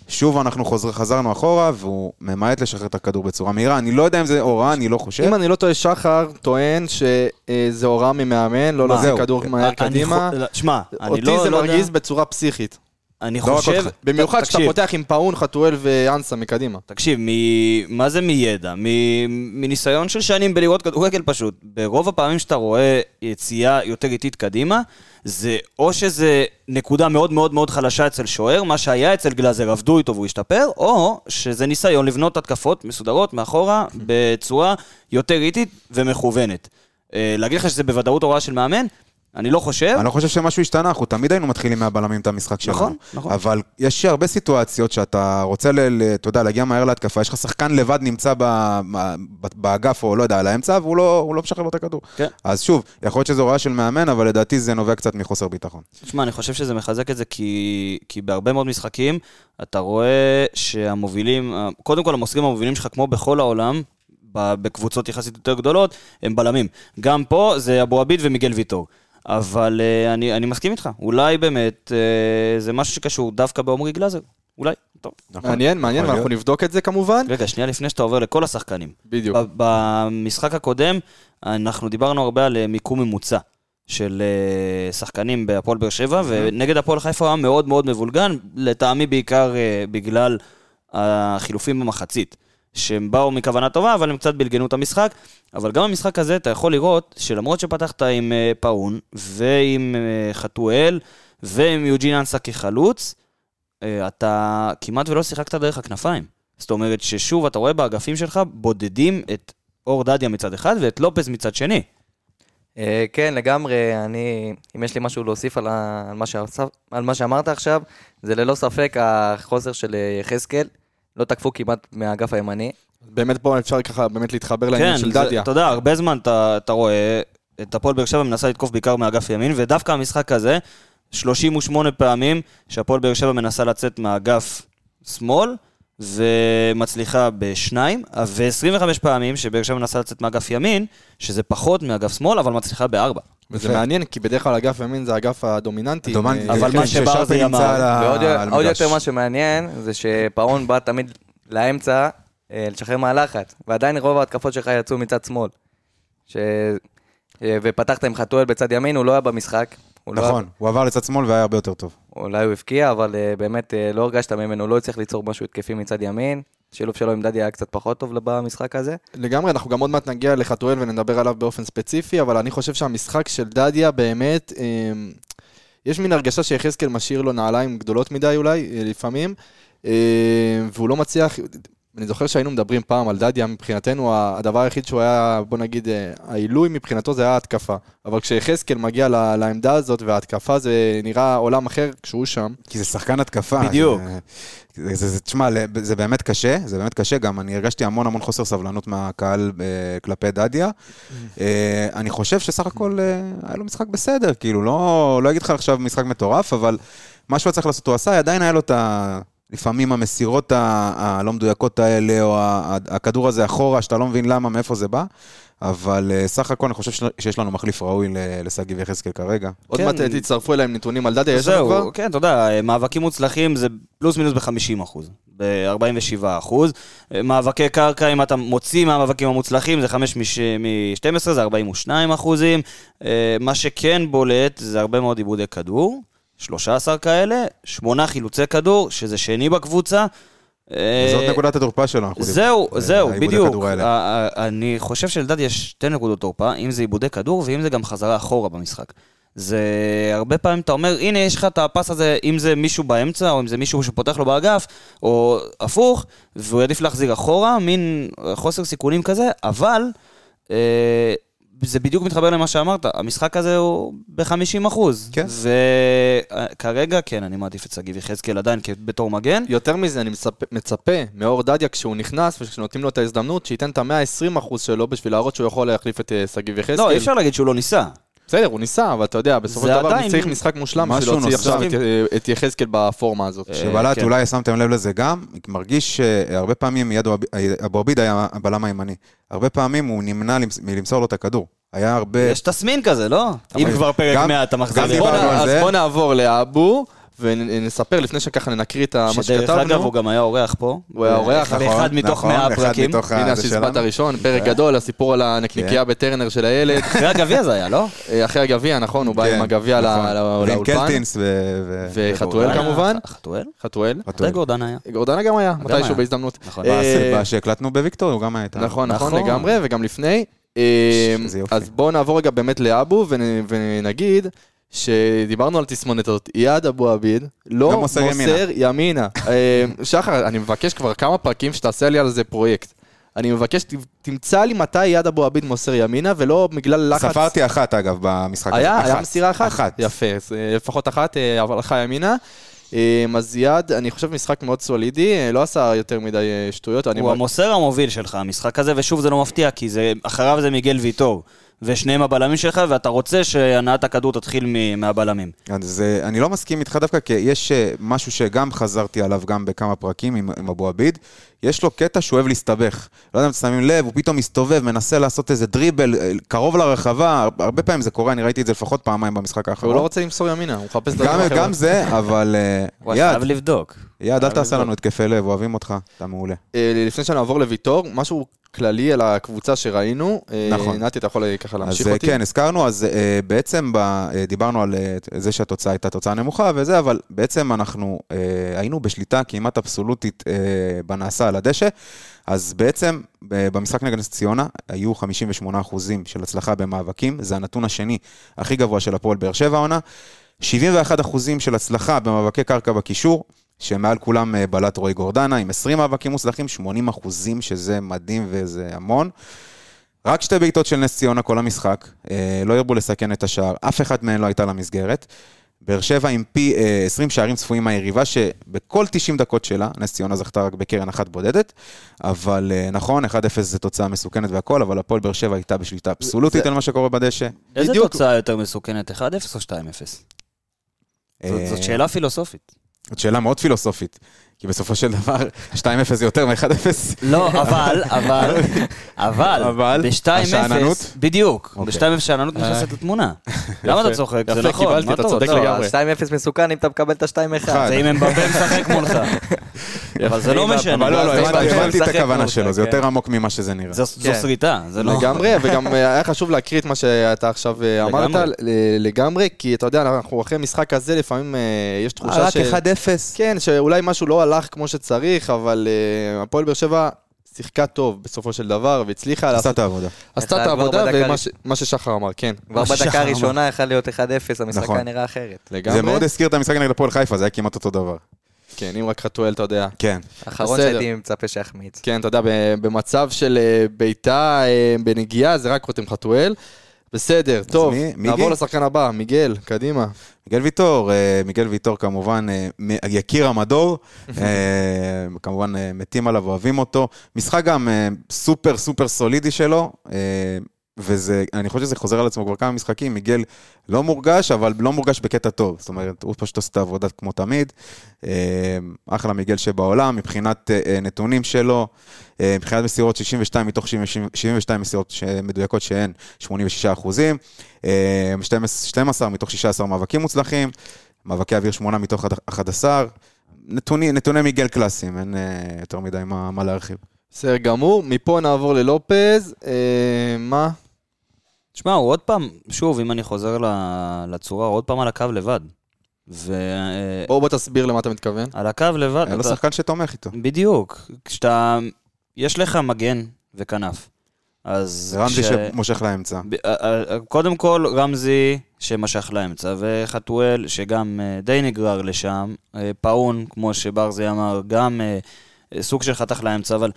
שוב אנחנו חוזר, חזרנו אחורה, והוא ממעט לשחרר את הכדור בצורה מהירה. אני לא יודע אם זה הוראה, אני לא חושב. אם אני לא טועה, שחר טוען שזה הוראה ממאמן, לא זהו. כדור מהר אני קדימה. חו- שמע, אני אותי לא זה לא יודע- מרגיז בצורה פסיכית. אני לא רק חושב... אותך. במיוחד כשאתה פותח עם פאון, חתואל ואנסה מקדימה. תקשיב, מ... מה זה מידע? מ... מניסיון של שנים בלראות כדורגל פשוט. ברוב הפעמים שאתה רואה יציאה יותר איטית קדימה, זה או שזה נקודה מאוד מאוד מאוד חלשה אצל שוער, מה שהיה אצל גלאזר, עבדו איתו והוא השתפר, או שזה ניסיון לבנות התקפות מסודרות מאחורה בצורה יותר איטית ומכוונת. אה, להגיד לך שזה בוודאות הוראה של מאמן? אני לא חושב. אני לא חושב שמשהו השתנה, אנחנו תמיד היינו מתחילים מהבלמים את המשחק שלנו. נכון, נכון. אבל יש הרבה סיטואציות שאתה רוצה, אתה יודע, להגיע מהר להתקפה, יש לך שחקן לבד נמצא באגף, או לא יודע, על האמצע, והוא לא, לא משחרר לו את הכדור. כן. אז שוב, יכול להיות שזו הוראה של מאמן, אבל לדעתי זה נובע קצת מחוסר ביטחון. תשמע, אני חושב שזה מחזק את זה כי, כי בהרבה מאוד משחקים אתה רואה שהמובילים, קודם כל המוסרים המובילים שלך, כמו בכל העולם, בקבוצות יחסית יותר גדולות, הם בלמים. גם פה זה אבו עביד ומיגל ויטור. אבל uh, אני, אני מסכים איתך, אולי באמת uh, זה משהו שקשור דווקא בעומרי גלאזר. אולי, טוב. נכון? מעניין, מעניין, ואנחנו. נבדוק את זה כמובן. רגע, שנייה לפני שאתה עובר לכל השחקנים. בדיוק. במשחק הקודם, אנחנו דיברנו הרבה על אה, מיקום ממוצע של שחקנים בהפועל באר שבע, ונגד הפועל חיפה הוא היה מאוד מאוד מבולגן, לטעמי בעיקר בגלל החילופים במחצית, שהם באו מכוונה טובה, אבל הם קצת בלגנו את המשחק. אבל גם במשחק הזה אתה יכול לראות שלמרות שפתחת עם אה, פאון, ועם אה, חתואל, ועם יוג'ין אנסה כחלוץ, אה, אתה כמעט ולא שיחקת דרך הכנפיים. זאת אומרת ששוב, אתה רואה באגפים שלך בודדים את אור דדיה מצד אחד ואת לופז מצד שני. אה, כן, לגמרי, אני, אם יש לי משהו להוסיף על, ה, על, מה שעשה, על מה שאמרת עכשיו, זה ללא ספק החוסר של יחזקאל. לא תקפו כמעט מהאגף הימני. באמת פה אפשר ככה באמת להתחבר לעניין של זה- דדיה. אתה יודע, הרבה זמן אתה, אתה רואה את הפועל באר שבע מנסה לתקוף בעיקר מאגף ימין, ודווקא המשחק הזה, 38 פעמים שהפועל באר שבע מנסה לצאת מאגף שמאל, ומצליחה בשניים, ו-25 פעמים שבאר שבע מנסה לצאת מאגף ימין, שזה פחות מאגף שמאל, אבל מצליחה בארבע. וזה יפה. מעניין, כי בדרך כלל אגף ימין זה האגף הדומיננטי. עם, אה, אבל כן, מה שבר ששרפי זה נמצא ימ"ר. על ה- ועוד על עוד המגרש. יותר מה שמעניין, זה שפאון בא תמיד לאמצע אה, לשחרר מהלחץ, ועדיין רוב ההתקפות שלך יצאו מצד שמאל. ש... אה, ופתחת עם חתואל בצד ימין, הוא לא היה במשחק. הוא לא- נכון, הוא עבר לצד שמאל והיה הרבה יותר טוב. אולי הוא הבקיע, אבל אה, באמת אה, לא הרגשת ממנו, לא הצליח ליצור משהו התקפי מצד ימין. השילוב שלו עם דדי היה קצת פחות טוב במשחק הזה. לגמרי, אנחנו גם עוד מעט נגיע לחתואל ונדבר עליו באופן ספציפי, אבל אני חושב שהמשחק של דדיה באמת, אה, יש מין הרגשה שיחזקאל משאיר לו נעליים גדולות מדי אולי, אה, לפעמים, אה, והוא לא מצליח, אני זוכר שהיינו מדברים פעם על דדיה, מבחינתנו הדבר היחיד שהוא היה, בוא נגיד, אה, העילוי מבחינתו זה היה ההתקפה. אבל כשיחזקאל מגיע לעמדה הזאת וההתקפה זה נראה עולם אחר כשהוא שם. כי זה שחקן התקפה. בדיוק. זה- זה, זה, זה, תשמע, זה באמת קשה, זה באמת קשה, גם אני הרגשתי המון המון חוסר סבלנות מהקהל אה, כלפי דדיה. אה, אני חושב שסך הכל אה, היה לו משחק בסדר, כאילו, לא, לא אגיד לך עכשיו משחק מטורף, אבל מה שהוא היה צריך לעשות הוא עשה, עדיין היה לו את ה... לפעמים המסירות ה- הלא מדויקות האלה, או הכדור הזה אחורה, שאתה לא מבין למה, מאיפה זה בא. אבל אה, סך הכל אני חושב שיש לנו מחליף ראוי לשגיב יחזקאל כרגע. עוד כן. מעט אה, תצטרפו אליהם נתונים על דדיה, יש לנו כבר? כן, אתה יודע, מאבקים מוצלחים זה פלוס מינוס ב-50 אחוז, ב-47 אחוז. מאבקי קרקע, אם אתה מוציא מהמאבקים המוצלחים, זה 5 מ-12, זה 42 אחוזים. אה, מה שכן בולט, זה הרבה מאוד עיבודי כדור, 13 כאלה, 8 חילוצי כדור, שזה שני בקבוצה. אה, זאת נקודת התורפה שלו. זהו, אה, זהו, בדיוק. כדור האלה. ה- ה- אני חושב שלדד יש שתי נקודות תורפה, אם זה עיבודי כדור ואם זה גם חזרה אחורה במשחק. זה הרבה פעמים אתה אומר, הנה יש לך את הפס הזה, אם זה מישהו באמצע, או אם זה מישהו שפותח לו באגף, או הפוך, והוא יעדיף להחזיר אחורה, מין חוסר סיכונים כזה, אבל, אה, זה בדיוק מתחבר למה שאמרת, המשחק הזה הוא ב-50 אחוז. כן. וכרגע, כן, אני מעדיף את שגיב יחזקאל עדיין בתור מגן. יותר מזה, אני מצפה, מצפה מאור דדיה כשהוא נכנס וכשנותנים לו את ההזדמנות, שייתן את ה-120% שלו בשביל להראות שהוא יכול להחליף את אה, שגיב יחזקאל. לא, אי אפשר להגיד שהוא לא ניסה. בסדר, הוא ניסה, אבל אתה יודע, בסופו של דבר צריך משחק מושלם בשביל להוציא עכשיו. את, אה, יחזקאל בפורמה הזאת. שבלט, כן. אולי שמתם לב לזה גם, מרגיש שהרבה פעמים יד אבו עביד היה הבלם הימני. הרבה פעמים הוא נמנע למס- מלמסור לו את הכדור. היה הרבה... יש תסמין כזה, לא? אם כבר פרק גם- 100 אתה מחזיר. אז. בוא נעבור לאבו, ונספר לפני שככה נקריא את מה שדרך אגב, שכתבנו. הוא גם היה אורח פה. הוא היה אורח, באחד נכון, מתוך נכון, 100 אחד פרקים. מתוך ה- הנה שלנו. הראשון, פרק גדול, הסיפור על הנקניקייה בטרנר של הילד. [laughs] אחרי הגביע זה היה, לא? אה, אחרי הגביע, נכון, הוא בא כן, עם הגביע ל- נכון. ל- ועם לאולפן. קלטינס וחתואל כמובן. חתואל? חתואל. גורדן היה? גורדנה גם היה, מתישהו. בהזדמנות. נכון. אה, ב- שהקלטנו בוויקטור, הוא גם היה איתנו. נכון, נכון, נכון. לגמרי, וגם לפני. אה. אז בואו נעבור רגע באמת לאבו ונ- ונגיד שדיברנו על תסמונת הזאת, איאד אבו עביד לא לא מוסר מוסר ימינה. [laughs] אה, שחר, אני מבקש כבר כמה פרקים שתעשה לי על זה פרויקט. אני מבקש, תמצא לי מתי איאד אבו עביד מוסר ימינה, ולא בגלל לחץ. ספרתי אחת, אגב, במשחק הזה. היה, היה. מסירה אחת? אחת. יפה, אה, לפחות אחת, אה, אבל הלכה ימינה. אז יד, אני חושב משחק מאוד סולידי, לא עשה יותר מדי שטויות. הוא מ- המוסר המוביל שלך, המשחק הזה, ושוב זה לא מפתיע, כי זה, אחריו זה מיגל ויטור, ושניהם הבלמים שלך, ואתה רוצה שהנעת הכדור תתחיל מהבלמים. אז אה, אני לא מסכים איתך דווקא, כי יש אה, משהו שגם חזרתי עליו גם בכמה פרקים עם, עם אבו עביד. יש לו קטע שהוא אוהב להסתבך. לא יודע אם אתם שמים לב, הוא פתאום מסתובב, מנסה לעשות איזה דריבל אה, קרוב לרחבה. הר- הרבה פעמים זה קורה, אני ראיתי את זה לפחות פעמיים במשחק האחרון. הוא לא רוצה למסור ימינה, הוא מחפש גם, דברים אחרים. גם זה, אבל [laughs] הוא חייב לבדוק. יד, אל תעשה. לנו התקפי לב, אוהבים אותך, אתה מעולה. לפני שנעבור לוויטור, משהו כללי על הקבוצה שראינו. אה, נכון. נתי, אתה יכול אה, ככה להמשיך אז אה, אותי? כן, הזכרנו, אז בעצם ב, דיברנו על זה שהתוצאה הייתה תוצאה נמוכה וזה, אבל בעצם אנחנו היינו בשליטה כמעט אבסולוטית בנעשה על הדשא, אז בעצם במשחק נגד נס ציונה היו 58% של הצלחה במאבקים, זה הנתון השני הכי גבוה של הפועל באר שבע העונה, 71% של הצלחה במאבקי קרקע בקישור. שמעל כולם אה, בלט רועי גורדנה, עם 20 מאבקים מוצלחים, 80 אחוזים, שזה מדהים וזה המון. רק שתי בעיטות של נס ציונה כל המשחק, אה, לא הרבו לסכן את השער, אף אחד מהן לא הייתה למסגרת. באר שבע עם פי אה, 20 שערים צפויים מהיריבה, שבכל 90 דקות שלה, נס ציונה זכתה רק בקרן אחת בודדת, אבל אה, נכון, 1-0 זה תוצאה מסוכנת והכל, אבל הפועל באר שבע הייתה בשליטה אבסולוטית זה- על מה שקורה בדשא. איזה בדיוק. תוצאה יותר מסוכנת, 1-0 או 2-0? זאת- אה, זאת שאלה פילוסופית. זאת שאלה מאוד פילוסופית, כי בסופו של דבר, 2-0 זה יותר מ-1-0. לא, אבל, אבל, אבל, אבל, ב-2-0, השאננות? בדיוק, אוקיי. ב-2-0 שאננות נכנסת לתמונה. [laughs] למה אתה צוחק? זה נכון, מה אתה צודק? לגמרי. לא, 2-0 מסוכן אם אתה מקבל את ה-2-1. אחד. זה אם אמבבה [laughs] משחק מולך. אבל זה לא משנה. אבל לא, לא, זה הבנתי- את הכוונה שלו, זה כן. יותר עמוק ממה שזה נראה. זו זו כן. שריטה, זה לא... לגמרי, [laughs] וגם אה, היה חשוב להקריא את מה שאתה עכשיו אה, אמרת, לגמרי. כי אתה יודע, אנחנו אחרי משחק כזה, לפעמים אה, יש תחושה רק ש... 1-0. כן, שאולי משהו לא הלך כמו שצריך, אבל אה, הפועל באר שבע שיחקה טוב בסופו של דבר, והצליחה לעשות... את העבודה. עשתה את העבודה, ומה ששחר אמר, כן. כבר בדקה. הראשונה יכל להיות 1-0, המשחק נכון. היה נראה אחרת. לגמרי. זה מאוד הזכיר את המשחק נגד הפועל חיפה, זה היה כמעט אותו דבר. כן, אם רק חתואל, אתה יודע. כן. האחרון בסדר. שהייתי מצפה שיחמיץ. כן, אתה יודע, במצב של אה, בעיטה אה, בנגיעה, זה רק רותם חתואל. בסדר, טוב, מי- מיגל? נעבור לשחקן הבא, מיגל, קדימה. מיגל ויטור, אה, מיגל ויטור כמובן אה, יקיר המדור, [laughs] אה, כמובן מתים עליו, אוהבים אותו. משחק גם סופר סופר סולידי שלו, וזה, אני חושב שזה חוזר על עצמו כבר כמה משחקים, מיגל לא מורגש, אבל לא מורגש בקטע טוב. זאת אומרת, הוא פשוט עושה את העבודה כמו תמיד. אה, אחלה מיגל שבעולם, מבחינת אה, אה, נתונים שלו, מבחינת מסירות 62 מתוך 70 72 מסירות מדויקות שהן 86 אחוזים, אה, 12 12 מתוך 16 מאבקים מוצלחים, מאבקי אוויר 8 מתוך 11, נתוני, נתוני מיגל קלאסיים, אין יותר מדי מה, מה להרחיב. בסדר גמור, מפה נעבור ללופז, אה, מה? תשמע, הוא עוד פעם, שוב, אם אני חוזר לצורה, הוא עוד פעם על הקו לבד. ועל בוא בוא תסביר למה אתה מתכוון. הקו לבד, אין לו אתה- שחקן שתומך איתו. בדיוק. כשאתה... יש לך מגן וכנף. אז... רמזי כש- שמושך לאמצע. ב- אה, אה, קודם כל, רמזי שמשך לאמצע, וחתואל שגם אה, די נגרר לשם, פאון, כמו שברזי אמר, גם סוג של חתך לאמצע, אבל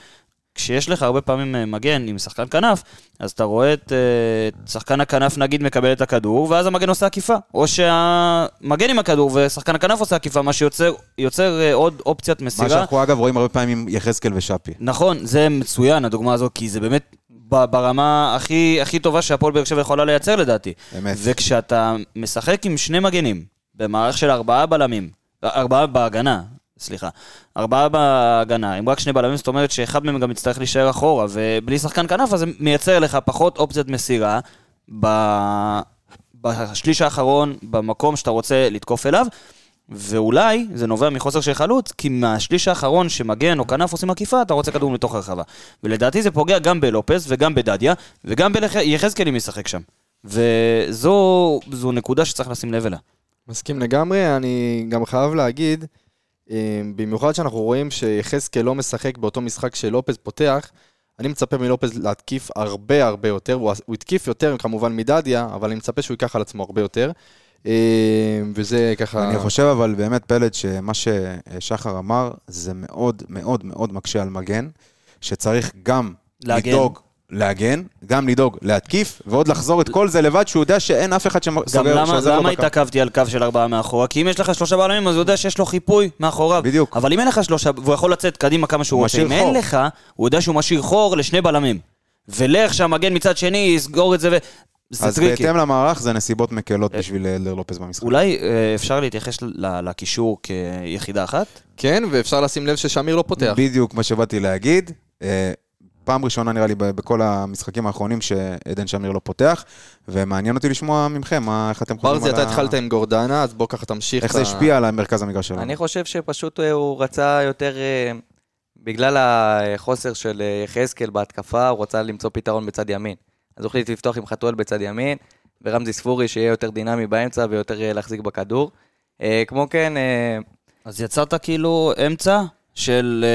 כשיש לך הרבה פעמים אה, מגן עם שחקן כנף, אז אתה רואה את אה, שחקן הכנף נגיד מקבל את הכדור, ואז המגן עושה עקיפה. או שהמגן עם הכדור ושחקן הכנף עושה עקיפה, מה שיוצר יוצר, אה, עוד אופציית מה מסירה. שאנחנו אגב רואים הרבה פעמים עם יחזקאל ושאפי. נכון, זה מצוין, הדוגמה הזו, כי זה באמת ברמה הכי, הכי טובה שהפועל באר שבע יכולה לייצר לדעתי. אמת. וכשאתה משחק עם שני מגנים, במערך של ארבעה בלמים, ארבעה בהגנה, סליחה, ארבעה בהגנה, עם רק שני בלמים, זאת אומרת שאחד מהם גם יצטרך להישאר אחורה, ובלי שחקן כנף, אז זה מייצר לך פחות אופציית מסירה ב... בשליש האחרון, במקום שאתה רוצה לתקוף אליו, ואולי זה נובע מחוסר של חלוץ, כי מהשליש האחרון שמגן או כנף עושים עקיפה, אתה רוצה כדור לתוך הרחבה. ולדעתי זה פוגע גם בלופס וגם בדדיה, וגם ביחזקאל אם ישחק שם. וזו זו נקודה שצריך לשים לב אליה. מסכים לגמרי, אני גם חייב להגיד, במיוחד שאנחנו רואים שיחזקאל לא משחק באותו משחק שלופז פותח, אני מצפה מלופז להתקיף הרבה הרבה יותר, הוא, הוא התקיף יותר כמובן מדדיה, אבל אני מצפה שהוא ייקח על עצמו הרבה יותר. אה, וזה ככה... אני חושב אבל באמת, פלד, שמה ששחר אמר, זה מאוד מאוד מאוד מקשה על מגן, שצריך גם להגן. לדאוג להגן, גם לדאוג להתקיף, ועוד לחזור את כל זה לבד, שהוא יודע שאין אף אחד גם שסוגר, למה, שעוזר לו למה. התעכבתי על קו של ארבעה מאחורה? כי אם יש לך שלושה בלמים, אז הוא יודע שיש לו חיפוי מאחוריו. בדיוק. אבל אם אין לך שלושה, והוא יכול לצאת קדימה כמה שהוא הוא רוצה, אם אין. לך, הוא יודע שהוא משאיר חור לשני בלמים. ולך שהמגן מצד שני יסגור את זה ו... זה אז tricky. בהתאם למערך זה נסיבות מקלות בשביל אלדר לופס במשחק. אולי אה, אפשר להתייחס ל- לקישור כיחידה אחת? כן, ואפשר לשים לב ששמיר לא פותח. בדיוק מה שבאתי להגיד. פעם ראשונה נראה לי בכל המשחקים האחרונים שעדן שמיר לא פותח, ומעניין אותי לשמוע מכם, מה, איך אתם חושבים ברזי, אתה ה- התחלת עם גורדנה, אז בוא ככה תמשיך. איך זה ה- השפיע על מרכז המגרש שלנו. אני חושב שפשוט אה, הוא רצה יותר, אה, בגלל החוסר של אה, יחזקאל בהתקפה, הוא רצה למצוא פתרון בצד ימין. אז הוא החליט לפתוח עם חתואל בצד ימין, ורמזי ספורי שיהיה יותר דינמי באמצע ויותר להחזיק בכדור. כמו כן, אז יצרת כאילו אמצע של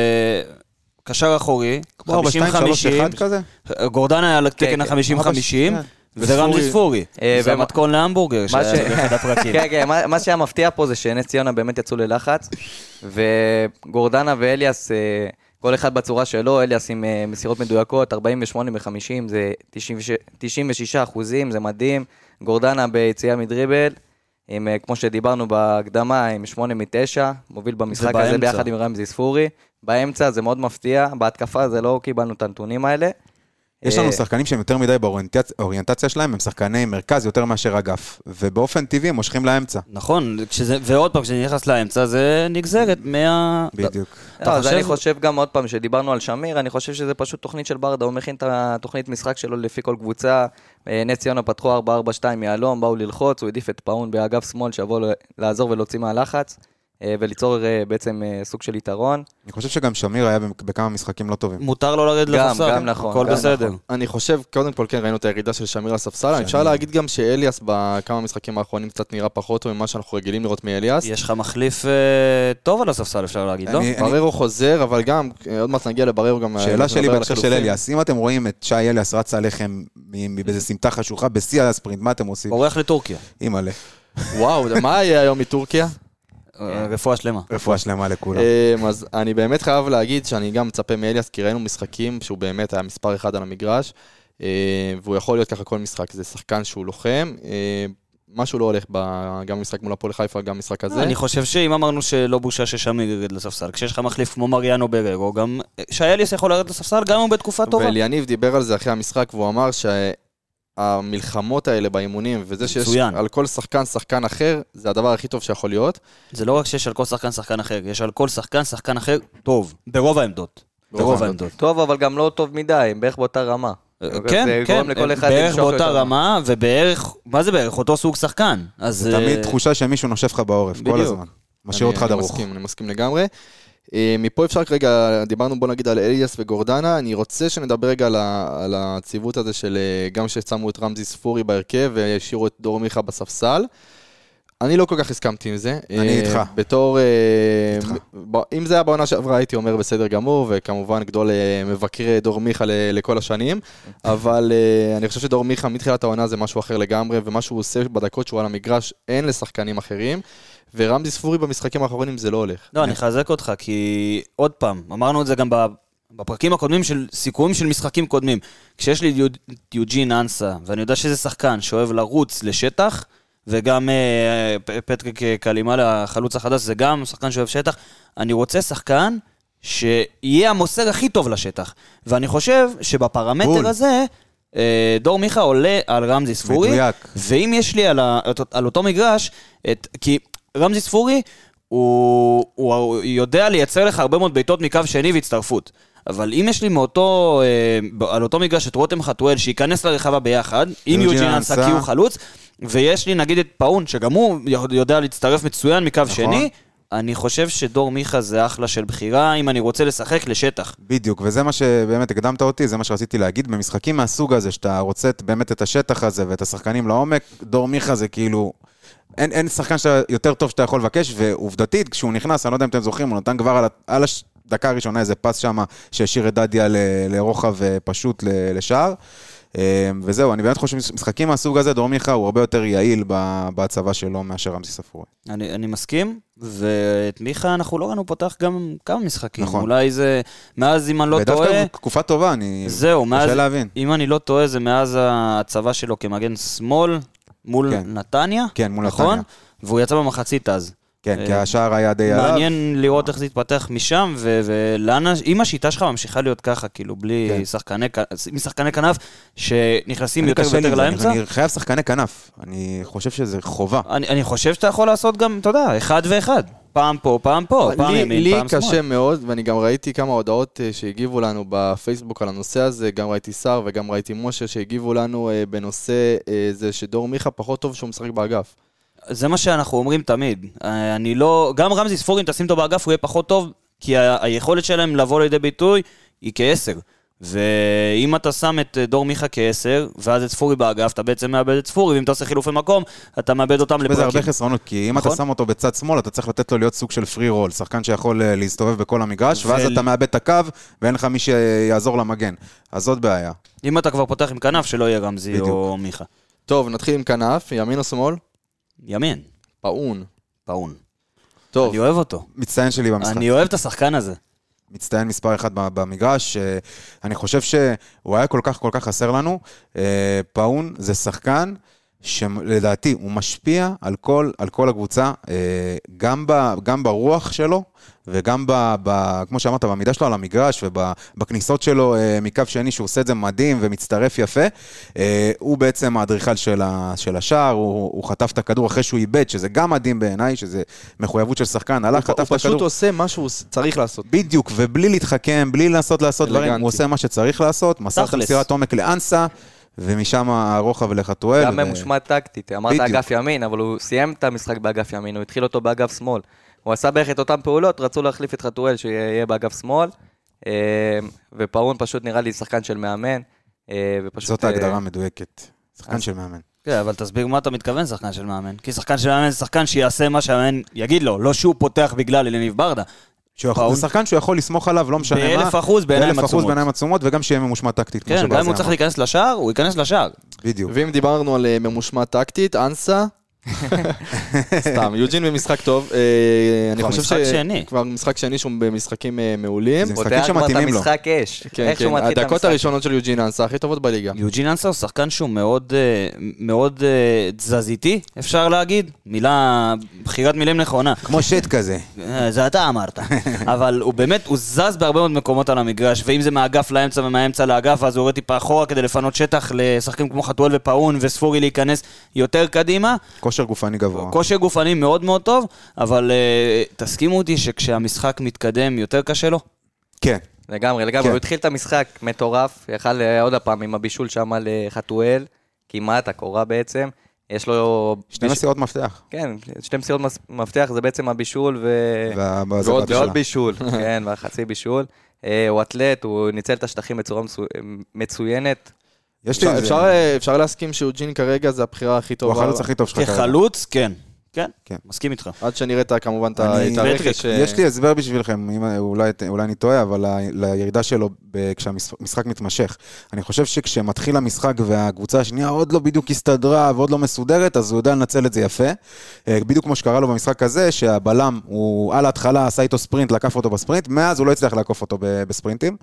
קשר אחורי, כמו 4, 2, 3, 1 כזה? גורדן היה על תקן כן, ה-50-50, כן. ורמזי ספורי. אה, זה המתכון להמבורגר מה שהיה באחד [laughs] הפרקים. כן, כן, מה- שהיה מפתיע פה זה שנס ציונה באמת יצאו ללחץ, וגורדנה ואליאס, אה, כל אחד בצורה שלו, אליאס עם אה, מסירות מדויקות, 48 מ-50, זה 96 96 אחוזים, זה מדהים. גורדנה ביציאה מדריבל, עם, כמו שדיברנו בהקדמה, עם 8 מ-9, מוביל במשחק הזה. ביחד עם רמזי ספורי. באמצע זה מאוד מפתיע, בהתקפה זה לא קיבלנו את הנתונים האלה. יש לנו אה, שחקנים שהם יותר מדי באוריינטציה שלהם, הם שחקני מרכז יותר מאשר אגף, ובאופן טבעי הם מושכים לאמצע. נכון, כשזה- ועוד פעם, כשאני נכנס לאמצע, זה נגזרת מה... בדיוק. אתה לא, אז חושב- אני חושב גם עוד פעם, שדיברנו על שמיר, אני חושב שזה פשוט תוכנית של ברדה, הוא מכין את התוכנית משחק שלו לפי כל קבוצה. אה, נס ציונה פתחו 4-4-2 יהלום, באו ללחוץ, הוא העדיף את פאון באגף שמאל, שיבוא לעזור ולהוציא מהלחץ, וליצור אה, בעצם אה, סוג של יתרון. אני חושב שגם שמיר היה בכ- בכמה משחקים לא טובים. מותר לו לרדת גם, לספסל, גם נכון, הכל בסדר. נכון. אני חושב, קודם כל, כן, ראינו את הירידה של שמיר לספסל, שאני- אפשר להגיד גם שאליאס בכמה משחקים האחרונים קצת נראה פחות טוב ממה שאנחנו רגילים לראות מאליאס. יש לך מחליף אה, טוב על הספסל, אפשר להגיד, לא? בררו חוזר, אבל גם, אה, עוד מעט נגיע לבררו גם... אה, שאלה שלי בהקשר של. אליאס, אם אתם רואים את שי אליאס רץ עליכם באיזה סמטה חשוכה בשיא הספרינט, מה אתם עושים? בורח לטורקיה. אימא'לה, וואו, מה יהיה היום מטורקיה? אה, רפואה שלמה. רפואה שלמה לכולם. אמ, אז אני באמת חייב להגיד שאני גם מצפה מאליאס, כי ראינו משחקים שהוא באמת היה מספר אחד על המגרש, אמ, והוא יכול להיות ככה כל משחק, זה שחקן שהוא לוחם. אמ, משהו לא הולך ב- גם במשחק מול הפועל חיפה, גם במשחק הזה. אני חושב שאם אמרנו שלא בושה ששמיר ירד לספסל, כשיש לך מחליף כמו מריאנו בררו, גם שאליאס יכול לרדת לספסל גם אם הוא בתקופה טובה. ואליניב דיבר על זה אחרי המשחק, והוא אמר שהמלחמות האלה באימונים, וזה שיש מצוין. על כל שחקן שחקן אחר, זה הדבר הכי טוב שיכול להיות. זה לא רק שיש על כל שחקן שחקן אחר, יש על כל שחקן שחקן אחר טוב, ברוב העמדות. ברוב העמדות. טוב, אבל גם לא טוב מדי, הם בערך באותה רמה. כן, זה כן, אחד בערך באותה. רמה, ובערך, מה זה בערך? אותו סוג שחקן. זה תמיד אה, תחושה שמישהו נושף לך בעורף, כל. הזמן. משאיר אני- אותך אני דרוך. מסכים, אני מסכים לגמרי. אה, מפה אפשר רגע, דיברנו בוא נגיד על אליאס וגורדנה, אני רוצה שנדבר רגע על, ה, על הציוות הזה של אה, גם ששמו את רמזי ספורי בהרכב והשאירו את דור מיכה בספסל. אני לא כל כך הסכמתי עם זה. אני אה, איתך. בתור... איתך. אם זה היה בעונה שעברה הייתי אומר בסדר גמור, וכמובן גדול מבקרי דור מיכה לכל השנים, אבל אה, אני חושב שדור מיכה מתחילת העונה זה משהו אחר לגמרי, ומה שהוא עושה בדקות שהוא על המגרש אין לשחקנים אחרים. ורמזי ספורי במשחקים האחרונים זה לא הולך. לא, אני אחזק אותך, כי עוד פעם, אמרנו את זה גם. בפרקים הקודמים של סיכומים של משחקים קודמים, כשיש לי את יוג'ין אנסה, ואני יודע שזה שחקן שאוהב לרוץ לשטח, וגם אה, פטריק קלימאל, החלוץ החדש, זה גם שחקן שאוהב שטח, אני רוצה שחקן שיהיה המוסר הכי טוב לשטח. ואני חושב שבפרמטר בול. הזה, אה, דור מיכה עולה על רמזי ספורי, מדויק. ואם יש לי על, ה, על אותו מגרש, את, כי רמזי ספורי, הוא, הוא יודע לייצר לך הרבה מאוד בעיטות מקו שני והצטרפות. אבל אם יש לי מאותו, אה, על אותו מגרש את רותם חתואל, שייכנס לרחבה ביחד, עם יוג'ין אנסה. כי הוא חלוץ, ויש לי נגיד את פאון, שגם הוא יודע להצטרף מצוין מקו נכון. שני, אני חושב שדור מיכה זה אחלה של בחירה, אם אני רוצה לשחק לשטח. בדיוק, וזה מה שבאמת הקדמת אותי, זה מה שרציתי להגיד. במשחקים מהסוג הזה, שאתה רוצה באמת את השטח הזה ואת השחקנים לעומק, דור מיכה זה כאילו... אין, אין שחקן שאתה, יותר טוב שאתה יכול לבקש, ועובדתית, כשהוא נכנס, אני לא יודע אם אתם זוכרים, הוא נתן כבר על, על הדקה הראשונה איזה פס שם, שהשאיר את דדיה ל- לרוחב אה, פשוט ל- לשער. אה, וזהו, אני באמת חושב שמשחקים מהסוג הזה, דור מיכה הוא הרבה יותר יעיל בהצבה שלו מאשר רמזי ספורי. אני, אני מסכים, ואת מיכה אנחנו לא ראינו פותח גם כמה משחקים. נכון. אולי זה, מאז אם אני לא טועה, ודווקא תקופה טובה, אני... זהו, מאז, קשה להבין. אם אני לא טועה, זה מאז ההצבה שלו כמגן שמאל מול כן. נתניה, כן, מול נכון? נתניה. והוא יצא במחצית אז. כן, אה, כי השער היה די עליו. מעניין לראות איך זה יתפתח משם, ולאן, אם השיטה שלך ממשיכה להיות ככה, כאילו, בלי כן. שחקני, כנף, שנכנסים יותר ויותר לאמצע, אני חייב שחקני כנף. אני חושב שזה חובה. אני חושב שאתה יכול לעשות גם, אתה יודע, אחד ואחד. פעם פה, פעם פה, פעם לי, ימין, לי פעם שמאל. קשה מאוד, ואני גם ראיתי כמה הודעות אה, שהגיבו לנו בפייסבוק על הנושא הזה, גם ראיתי שר וגם ראיתי משה שהגיבו לנו אה, בנושא אה, זה שדור מיכה פחות טוב שהוא משחק באגף. זה מה שאנחנו אומרים תמיד. אני לא... גם רמזי ספורי, אם תשים אותו באגף, הוא יהיה פחות טוב, כי היכולת שלהם לבוא לידי ביטוי היא כעשר. ואם אתה שם את אה, דור מיכה כעשר, ואז את ספורי באגף, אתה בעצם מאבד את ספורי, ואם אתה עושה חילופי מקום, אתה מאבד אותם יש בזה הרבה לפרקים. חסרונות, כי אם אתה נכון. שם אותו בצד שמאל, אתה צריך לתת לו להיות סוג של פרי רול, שחקן שיכול אה, להסתובב בכל המגרש, ואז ול- אתה מאבד את הקו, ואין לך מי שיעזור למגן. אז זאת בעיה. אם אתה כבר פותח עם כנף, שלא יהיה רמזי בדיוק. או מיכה. טוב, נתחיל עם כנף, ימין או שמאל? ימין, פאון. פאון. טוב, אני אוהב אותו. מצטיין שלי במשחק. אני אוהב את השחקן הזה. מצטיין מספר אחד ב- במגרש. אני חושב שהוא היה כל כך כל כך חסר לנו. אה, פאון זה שחקן שלדעתי הוא משפיע על כל, על כל הקבוצה, אה, גם, ב, גם ברוח שלו וגם, ב, ב, כמו שאמרת, במידה שלו על המגרש ובכניסות שלו אה, מקו שני, שהוא עושה את זה מדהים ומצטרף יפה. אה, הוא בעצם האדריכל של, ה, של השער, הוא, הוא חטף את הכדור אחרי שהוא איבד, שזה גם מדהים בעיניי, שזה מחויבות של שחקן. הלך, הוא חטף את הכדור. פשוט עושה מה שהוא צריך לעשות. בדיוק, ובלי להתחכם, בלי לנסות לעשות דברים, אלגנטי. הוא עושה מה שצריך לעשות, מסר את. המסירת עומק לאנסה, ומשם הרוחב לחתואל. גם ו- ממושמע טקטית, אמרת. אגף ימין, אבל הוא סיים את המשחק באגף ימין, הוא התחיל אותו באגף שמאל. הוא עשה בערך את אותן פעולות, רצו להחליף את חתואל שיהיה באגף שמאל, אה, ופאון פשוט נראה לי שחקן של מאמן, אה, ופשוט... זאת אה, ההגדרה המדויקת. שחקן של מאמן. כן, אבל תסביר מה אתה מתכוון שחקן של מאמן. כי שחקן של מאמן זה שחקן שיעשה מה שהמאמן יגיד לו, לא שהוא פותח בגלל אליניב ברדה. שהוא. זה שחקן שהוא יכול לסמוך עליו, לא משנה מה. באלף אחוז בעיניים באלף אחוז עצומות. בעיניים עצומות, וגם שיהיה ממושמע טקטית, כן, גם אם הוא צריך. להיכנס לשער, הוא ייכנס לשער. בדיוק. ואם דיברנו על ממושמע טקטית, אנסה, [laughs] סתם, יוג'ין במשחק טוב. אה, אני כבר חושב משחק שני. כבר משחק שני שהוא במשחקים אה, מעולים. זה פותח משחקים כבר את שמתאימים לו. המשחק אש. כן, איך שהוא כן, את הדקות המשחק. הראשונות של יוג'ין אנסה הכי טובות בליגה. יוג'ין אנסה הוא שחקן שהוא מאוד, אה, מאוד תזזיתי, אפשר להגיד. מילה, בחירת מילים נכונה. כמו שט כזה. זה אתה אמרת. [laughs] אבל הוא באמת, הוא זז בהרבה מאוד מקומות על המגרש, ואם זה מהאגף לאמצע ומהאמצע לאגף, אז הוא יורד טיפה אחורה כדי לפנות שטח לשחקנים כמו חתואל ופאון וספורי להיכנס יותר קדימה. כושר גופני גבוה. כושר גופני מאוד מאוד טוב, אבל uh, תסכימו אותי שכשהמשחק מתקדם יותר קשה לו. כן. לגמרי, לגמרי, כן. הוא התחיל את המשחק מטורף, יכל אה, עוד הפעם עם הבישול שם לחתואל, כמעט הקורה בעצם. יש לו... שני ביש- מסירות מפתח. כן, שתי מסירות מס- מפתח זה בעצם הבישול ו... וה- ועוד-. ועוד בישול, [laughs] כן, והחצי בישול. אה, הוא אתלט, הוא ניצל את השטחים בצורה מצו- מצוינת. יש לי אפשר-. אפשר, אה, אפשר להסכים שיוג'ין כרגע זה הבחירה הכי הוא טובה. החלוץ הכי טוב שלך כרגע. כחלוץ, כן. כן, כן. מסכים איתך. עד שנראה את ה- כמובן את ה- אני- את הרכש. אה, יש לי הסבר בשבילכם, אם- אולי אולי אני טועה, אבל לירידה שלו ב- כשהמשחק מתמשך. אני חושב שכשמתחיל המשחק והקבוצה השנייה עוד לא בדיוק הסתדרה ועוד לא מסודרת, אז הוא יודע לנצל את זה יפה. אה, בדיוק כמו שקרה לו במשחק הזה, שהבלם, הוא על ההתחלה עשה איתו ספרינט, לקף אותו בספרינט, מאז הוא לא הצליח לעקוף אותו ב- בספרינטים.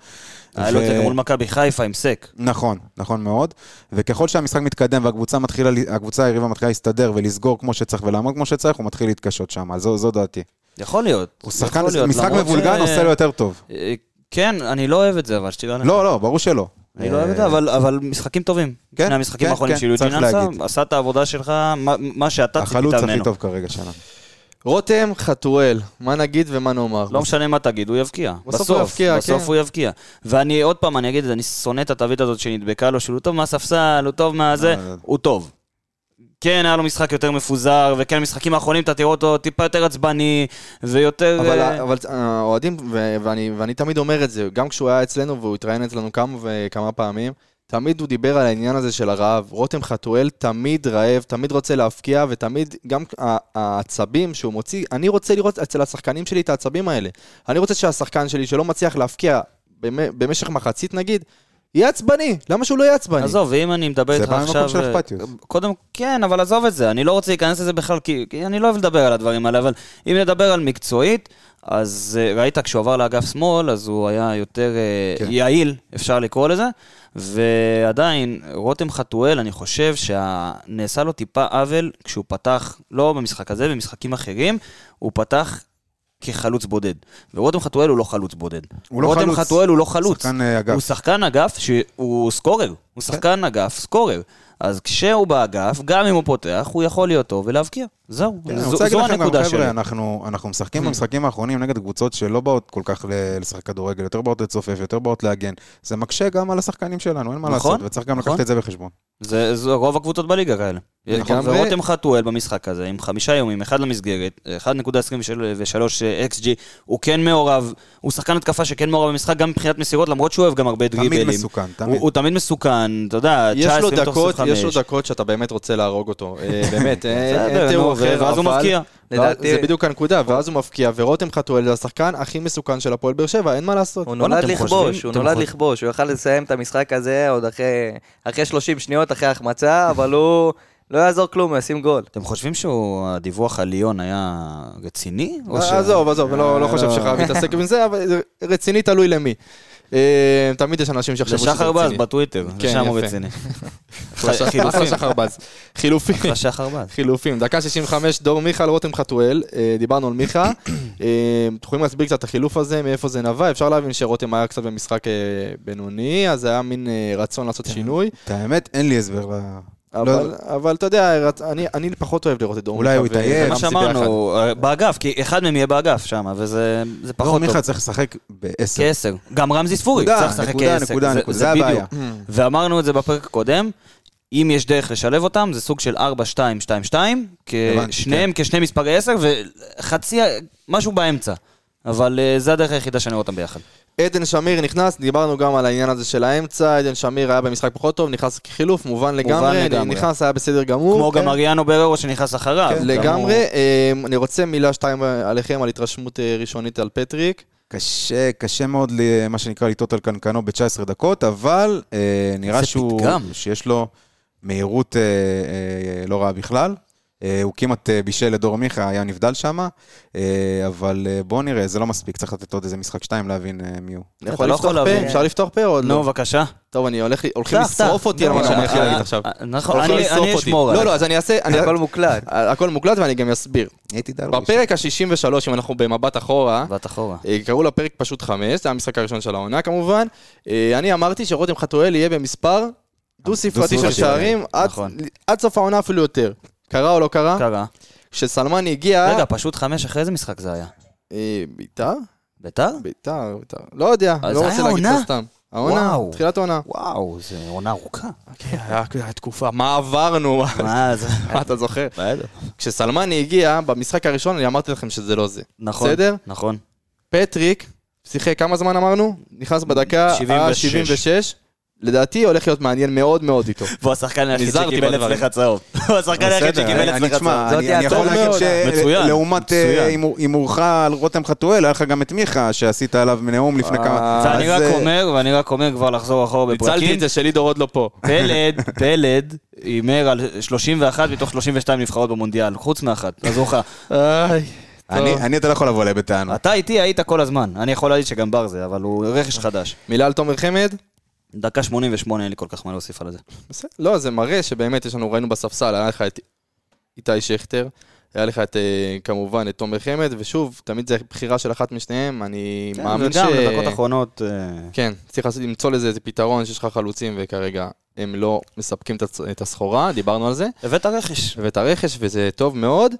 היה לו את זה גם מול מכבי חיפה עם סק. נכון, נכון מאוד. וככל שהמשחק מתקדם והקבוצה מתחילה, הקבוצה היריבה מתחילה להסתדר ולסגור כמו שצריך ולעמוד כמו שצריך, הוא מתחיל להתקשות שם, אז זו, זו דעתי. יכול להיות. הוא שחקן, משחק מבולגן ש- עושה לו יותר טוב. אה, כן, אני לא אוהב את זה, אבל שתדע לך. לא, לא, ברור שלא. אני לא אוהב את זה, אבל, אבל משחקים טובים. כן, שני המשחקים כן, האחרונים כן, של יוג'ין אנסה. עשה את העבודה שלך, מה, מה שאתה החלוץ ציפית הכי ממנו. טוב כרגע שלנו. רותם חתואל, מה נגיד ומה נאמר? לא משנה מה תגיד, הוא יבקיע. בסוף הוא יבקיע, בסוף כן. הוא יבקיע. ואני, עוד פעם, אני אגיד את זה, אני שונא את התווית הזאת שנדבקה לו, שהוא טוב מהספסל, הוא טוב מהזה, אה, הוא טוב. כן, היה לו משחק יותר מפוזר, וכן, המשחקים האחרונים אתה תראה אותו טיפה יותר עצבני, ויותר... אבל, אה, אבל האוהדים, ו- ואני, ואני תמיד אומר את זה, גם כשהוא היה אצלנו והוא התראיין אצלנו כמה וכמה פעמים, תמיד הוא דיבר על העניין הזה של הרעב. רותם חתואל תמיד רעב, תמיד רוצה להפקיע, ותמיד גם העצבים שהוא מוציא, אני רוצה לראות אצל השחקנים שלי את העצבים האלה. אני רוצה שהשחקן שלי שלא מצליח להפקיע במ- במשך מחצית נגיד, יהיה עצבני, למה שהוא לא יהיה עצבני? עזוב, ואם אני מדבר זה איתך בא ממקום עכשיו... של אה, אכפתיות. קודם, כן, אבל עזוב את זה, אני לא רוצה להיכנס לזה בכלל, כי, כי אני לא אוהב לדבר על הדברים האלה, אבל אם נדבר על מקצועית, אז אה, ראית כשהוא עבר לאגף שמאל, אז הוא היה יותר אה, כן. יעיל, אפשר לקרוא לזה, ועדיין, רותם חתואל, אני חושב שנעשה לו טיפה עוול כשהוא פתח, לא במשחק הזה, במשחקים אחרים, הוא פתח כחלוץ בודד. ורותם חתואל הוא לא חלוץ בודד. הוא לא רותם חלוץ. חתואל הוא לא חלוץ. שחקן, אה, אגף. הוא שחקן אגף שהוא סקורר. הוא שחקן אגף סקורר. אז כשהוא באגף, גם אם הוא פותח, הוא יכול להיות טוב ולהבקיע. זהו, כן, אני זו, רוצה להגיד זו לכם גם, הנקודה שלי. חבר'ה, אנחנו, אנחנו משחקים במשחקים האחרונים נגד קבוצות שלא באות כל כך ל- לשחק כדורגל, יותר באות לצופף, יותר באות להגן. זה מקשה גם על השחקנים שלנו, אין מה נכון, לעשות, וצריך גם נכון. לקחת את זה בחשבון. זה, זה רוב הקבוצות בליגה כאלה. לגמרי. ורותם חתואל במשחק הזה, עם חמישה איומים, אחד למסגרת, 1.23 XG, הוא כן מעורב, הוא שחקן התקפה שכן מעורב במשחק, גם מבחינת מסירות, למרות שהוא אוהב גם הרבה תמיד דריבלים. מסוכן, הוא, תמיד. הוא תמיד מסוכן, אתה יודע, 19 יש לו מתוך דקות, 25. יש לו דקות שאתה באמת רוצה להרוג אותו. אה, באמת, אין אחר, ואז הוא אבל- מבקיע. לדעתי- זה בדיוק הנקודה, ואז הוא מבקיע, ורותם חתואל זה השחקן הכי מסוכן של הפועל באר שבע, אין מה לעשות. הוא נולד לכבוש, הוא נולד לכבוש, הוא יכל לסיים את המשחק הזה עוד אחרי, אחרי 30 שניות, אחרי החמצה, אבל הוא, לא יעזור כלום, הוא ישים גול. אתם חושבים שהדיווח על ליון היה רציני? ש- עזוב, עזוב, לא לא חושב שחייב להתעסק עם זה, אבל רציני תלוי למי. אה, תמיד יש אנשים שיחשבו שזה לשחר בז רציני. בטוויטר, כן, לשם הוא. רציני. [laughs] אחלה שחר- בז. חילופים. אחלה שחר בז. [laughs] חילופים, דקה 65, דור מיכל, רותם חתואל, אה, דיברנו על מיכה. [coughs] אה, אתם יכולים להסביר קצת את החילוף הזה, מאיפה זה נבע? אפשר להבין שרותם היה קצת במשחק אה, בינוני, אז היה מין אה, רצון לעשות שינוי. את האמת, אין לי הסבר ל... אבל, אבל אתה יודע, אני, אני פחות אוהב לראות את דור אולי מיכה הוא ו- יתעייף. זה מה. שאמרנו, אה, באגף, כי אחד מהם יהיה באגף שם, וזה זה דור פחות טוב. מיכה צריך לשחק בעשר. כעשר. גם רמזי ספורי נקודה, צריך לשחק כעשר. נקודה, זה- נקודה, זה זה הבעיה. בדיוק. ואמרנו את זה בפרק הקודם, אם יש דרך לשלב אותם, זה סוג של 4-2-2-2, הבנתי, שניהם כשני מספרי 10 וחצי, משהו באמצע. אבל אה, זה הדרך היחידה שאני רואה אותם ביחד. עדן שמיר נכנס, דיברנו גם על העניין הזה של האמצע, עדן שמיר היה במשחק פחות טוב, נכנס כחילוף, מובן לגמרי, לגמרי. נכנס, היה בסדר גמור. כמו כן. גם אריאנו בררו שנכנס אחריו. גם לגמרי, אה, אני רוצה מילה שתיים עליכם, על התרשמות אה, ראשונית על פטריק. קשה, קשה מאוד, ל- מה שנקרא, לטעות על קנקנו ב-19 דקות, אבל אה, נראה שהוא, פתגם. שיש לו מהירות אה, אה, לא רעה בכלל. אה, הוא כמעט אה, בישל לדור מיכה, היה נבדל שם, אבל אה, בואו נראה, זה לא מספיק, צריך לתת עוד איזה משחק שתיים להבין מי הוא. אני אתה יכול לא לפתוח יכול להבין. פה? אפשר לפתוח פה או עוד נו, לא? בבקשה. טוב, אני הולך, הולכים פתח, לשרוף. אותי על מה נו, שאני הולך להגיד עכשיו. נכון, אני. אשמור לא, עליי. לא, אז אני אעשה... אני- הכל מוקלט. הכל מוקלט ואני גם אסביר. בפרק ה-63, אם אנחנו במבט אחורה, קראו לפרק פשוט חמש, זה המשחק הראשון של העונה כמובן. אני אמרתי שרותם חתואל יהיה במספר דו-ספרתי של שערים, נכון. עד סוף העונה אפילו יותר. קרה או לא קרה? קרה. כשסלמני הגיע... רגע, פשוט חמש אחרי איזה משחק זה היה? אה, ביתר? ביתר? ביתר, ביתר. לא יודע, לא זה רוצה להגיד עונה? לך סתם. העונה. תחילת העונה. וואו, זו עונה ארוכה. כן, היה תקופה, מה עברנו? מה זה? מה [laughs] אתה זוכר? כשסלמני הגיע, במשחק הראשון אני אמרתי לכם שזה לא זה. נכון. בסדר? נכון. פטריק, שיחק כמה זמן אמרנו? נכנס בדקה 76. ה-76, לדעתי הולך להיות מעניין מאוד מאוד איתו. [laughs] והוא השחקן היחיד שקיבל. אצלך צהוב. [laughs] הוא השחקן היחיד שקיבל אני- אני- אצלך צהוב. אני אני יכול להגיד שלעומת. הימורך על רותם חתואל, היה לך גם את מיכה, שעשית עליו נאום לפני כמה... ואני אז, רק אה, אומר, ואני רק אומר כבר לחזור אחורה ניצלתי בפרקים. את זה שלידור עוד לא פה. [laughs] פלד, פלד, הימר על 31 מתוך 32 נבחרות במונדיאל, חוץ מאחת, עזור לך. אני, טוב. אני, אתה לא יכול לבוא אליי בטענות. אתה איתי היית כל הזמן, אני יכול להגיד שגם בר זה, אבל הוא רכש חדש. מילה על תומר חמד? דקה 88, אין לי כל כך מה להוסיף על זה. בסדר. לא, זה מראה שבאמת יש לנו, ראינו בספסל, היה לך את איתי שכטר, היה לך את, אה, כמובן, את תומר חמד, ושוב, תמיד זה בחירה של אחת משניהם, אני מאמין ש... כן, וגם בדקות אחרונות, אה, כן, צריך למצוא לזה איזה פתרון שיש לך חלוצים, וכרגע הם לא מספקים את הסחורה, דיברנו על זה, הבאת רכש. ואת הרכש, וזה טוב מאוד.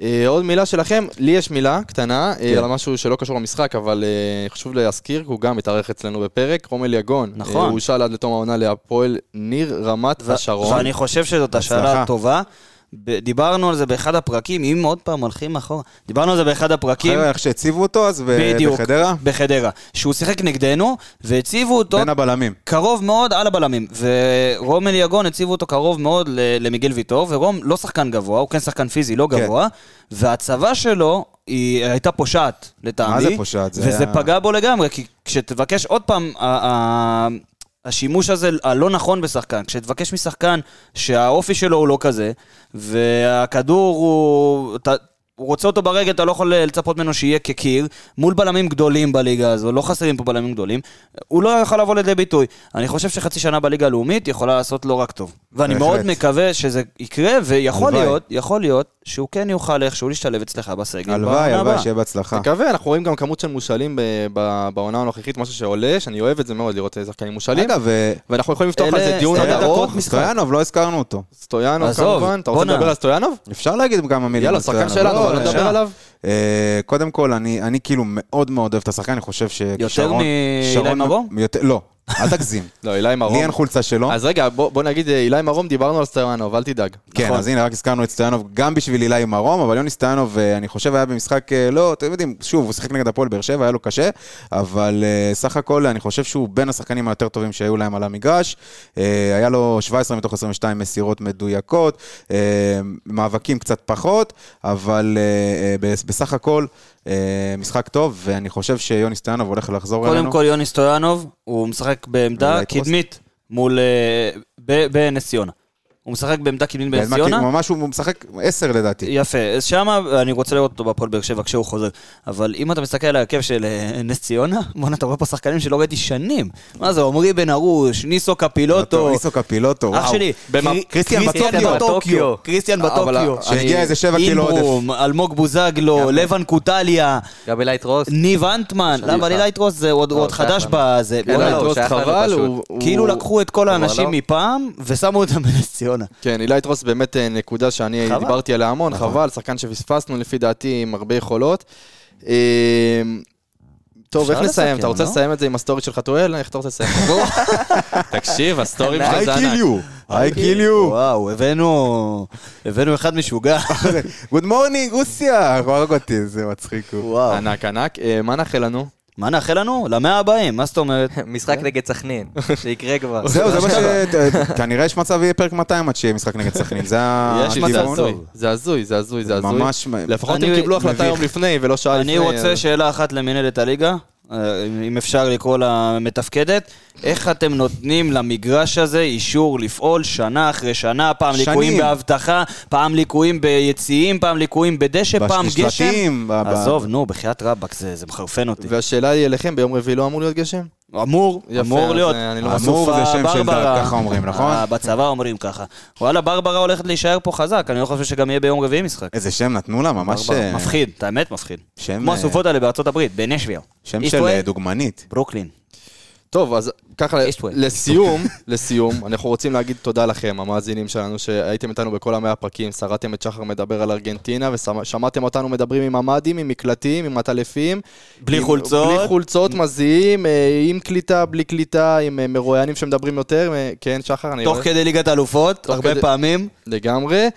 אה, עוד מילה שלכם, לי יש מילה קטנה, כן. אה, על משהו שלא קשור למשחק, אבל אה, חשוב להזכיר, כי הוא גם התארח אצלנו בפרק, רומל יגון. נכון. הוא הושאל עד לתום העונה להפועל ניר רמת ו- השרון. ואני חושב שזאת השאלה. טובה. דיברנו על זה באחד הפרקים, אם עוד פעם הולכים אחורה, דיברנו על זה באחד הפרקים, אחרי איך שהציבו אותו אז ב- בדיוק, בחדרה, בחדרה, שהוא שיחק נגדנו, והציבו אותו בין הבלמים. קרוב מאוד על הבלמים, ורומל יגון הציבו אותו קרוב מאוד למיגל ויטור, ורום לא שחקן גבוה, הוא כן שחקן פיזי, לא כן. גבוה, והצבה שלו היא הייתה פושעת, לטעמי. מה זה פושעת? זה וזה היה- פגע בו לגמרי, כי כשתבקש עוד פעם, השימוש הזה הלא נכון בשחקן, כשתבקש משחקן שהאופי שלו הוא לא כזה, והכדור הוא... הוא רוצה אותו ברגל, אתה לא יכול לצפות ממנו שיהיה כקיר, מול בלמים גדולים בליגה הזו, לא חסרים פה בלמים גדולים, הוא לא יכול לבוא לידי ביטוי. אני חושב שחצי שנה בליגה הלאומית יכולה לעשות לא רק טוב. ואני בהחלט. מאוד מקווה שזה יקרה, ויכול הלוואי. להיות, יכול להיות, שהוא כן יוכל איכשהו להשתלב אצלך בסגל. הלוואי, הלוואי. שיהיה בהצלחה. מקווה, אנחנו רואים גם כמות של מושאלים ב- ב- בעונה הנוכחית, משהו שעולה, שאני אוהב את זה מאוד, לראות שחקנים מושאלים. אגב, אה, ואנחנו יכולים לפתוח על זה דיון עוד ארוך. סטויאנוב, לא הזכרנו אותו. סטויאנוב כמובן, אתה רוצה. לדבר על סטויאנוב? אפשר להגיד כמה מילים יאללה, שחקן. שלנו, לא, אה, נדבר עליו. אה, קודם כל, אני אני כאילו מאוד מאוד אוהב את השחקן, אני חושב שכישרון... מאילי כישרון- מרום? יותר- לא, אל תגזים. לא, אילי מרום. לי אין חולצה שלו. אז רגע, בוא בוא נגיד, אה, אילי מרום, דיברנו על סטויאנוב, אל תדאג. כן, נכון. אז הנה, רק הזכרנו את סטויאנוב גם בשביל אילי מרום, אבל יוני סטויאנוב, אה, אני חושב, היה במשחק, אה, לא, אתם יודעים, שוב, הוא שיחק נגד הפועל באר שבע, היה לו קשה, אבל סך הכל, אני חושב שהוא בין השחקנים היותר טובים שהיו להם על המגרש. היה לו 17 מתוך 22 מסירות מדויקות, מאבקים קצת פחות, אבל בס- בסך הכל, משחק טוב, ואני חושב שיוני סטויאנוב הולך לחזור אלינו. קודם כל, יוני סטויאנוב, הוא משחק בעמדה אולי טרוסט? קדמית מול... אה, בנס ציונה. הוא משחק בעמדה קדמית בנס מה, ציונה. כי ממש הוא משחק 10 לדעתי. יפה, אז שמה אני רוצה לראות אותו בהפועל באר שבע כשהוא חוזר. אבל אם אתה מסתכל על ההרכב של אה, נס ציונה, [laughs] בואנה, אתה רואה פה שחקנים שלא ראיתי שנים. מה זה, עמרי בן ארוש, ניסו קפילוטו, ניסו קפילוטו, אח וואו. שלי, במה? קרי- קריסטיאן בטוקיו. קריסטיאן בטוקיו, שהגיע איזה 7 קילו עודף. אינברום, אלמוג בוזגלו, לבן קוטליה, גבי לייטרוס. ניב אנטמן. למה לילה יתרוס זה עוד לא, הוא עוד חדש. בזה, כן, לא, הוא. הוא... הוא- כאילו לקחו את כל האנשים לא. מפעם ושמו אותם בנס ציונה. כן, אילי טרוס באמת אה, נקודה שאני חבל. דיברתי עליה המון, נכון. חבל, שחקן שפספסנו לפי דעתי עם הרבה יכולות. אה, טוב, איך נסיים? אתה רוצה לא? לסיים את זה עם הסטורי של חתואל? איך אתה רוצה לסיים? [laughs] תקשיב, הסטורים [laughs] I של זה kill ענק. you, I kill you. וואו, הבאנו הבאנו אחד משוגע. [laughs] גוד מורנינג, רוסיה! הרג אותי, זה מצחיק. ענק ענק. אה, מה נאחל לנו? מה נאחל לנו? למאה הבאים, מה זאת אומרת? [laughs] משחק נגד סכנין, [laughs] שיקרה כבר. [laughs] זהו, זה מה ש... כנראה יש מצב יהיה פרק 200 עד שיהיה משחק נגד סכנין, זה הכיוון. הזוי, זה הזוי, זה הזוי, זה הזוי. ממש... לפחות הם קיבלו החלטה. יום לפני ולא שעה לפני. אני רוצה אז- שאלה אחת למנהלת הליגה, אה, אם אפשר לקרוא לה מתפקדת. איך אתם נותנים למגרש הזה אישור לפעול שנה אחרי שנה, פעם שנים. ליקויים באבטחה, פעם ליקויים ביציעים, פעם ליקויים בדשא, פעם גשם? בשלטים, עזוב, נו, בחייאת רבאק, זה זה מחרפן אותי. והשאלה היא אליכם, ביום רביעי לא אמור להיות גשם? אמור, יפה, אמור להיות. אה, אני לא אמור זה שם של. דת, ככה אומרים, נכון? אה, בצבא אומרים ככה. וואלה, ברברה הולכת להישאר פה חזק, אני לא חושב שגם יהיה ביום רביעי משחק. איזה שם נתנו לה, ממש... אה, מפחיד, האמת מפחיד. שם, כמו הסופות האלה בארצות הברית, בנשוויל. שם של דוגמנית. ברוקלין. טוב, אז ככה. לסיום, לסיום, אנחנו רוצים להגיד תודה לכם, המאזינים שלנו, שהייתם איתנו בכל המאה הפרקים, שרדתם את שחר מדבר על ארגנטינה, ושמעתם אותנו מדברים עם ממ"דים, עם מקלטים, עם עטלפים. בלי עם- חולצות. בלי חולצות, מזיעים, אה, עם קליטה, בלי קליטה, עם אה, מרואיינים שמדברים יותר. אה, כן, שחר, אני תוך רואה. כדי ליגת האלופות, תוך הרבה כדי- פעמים. לגמרי,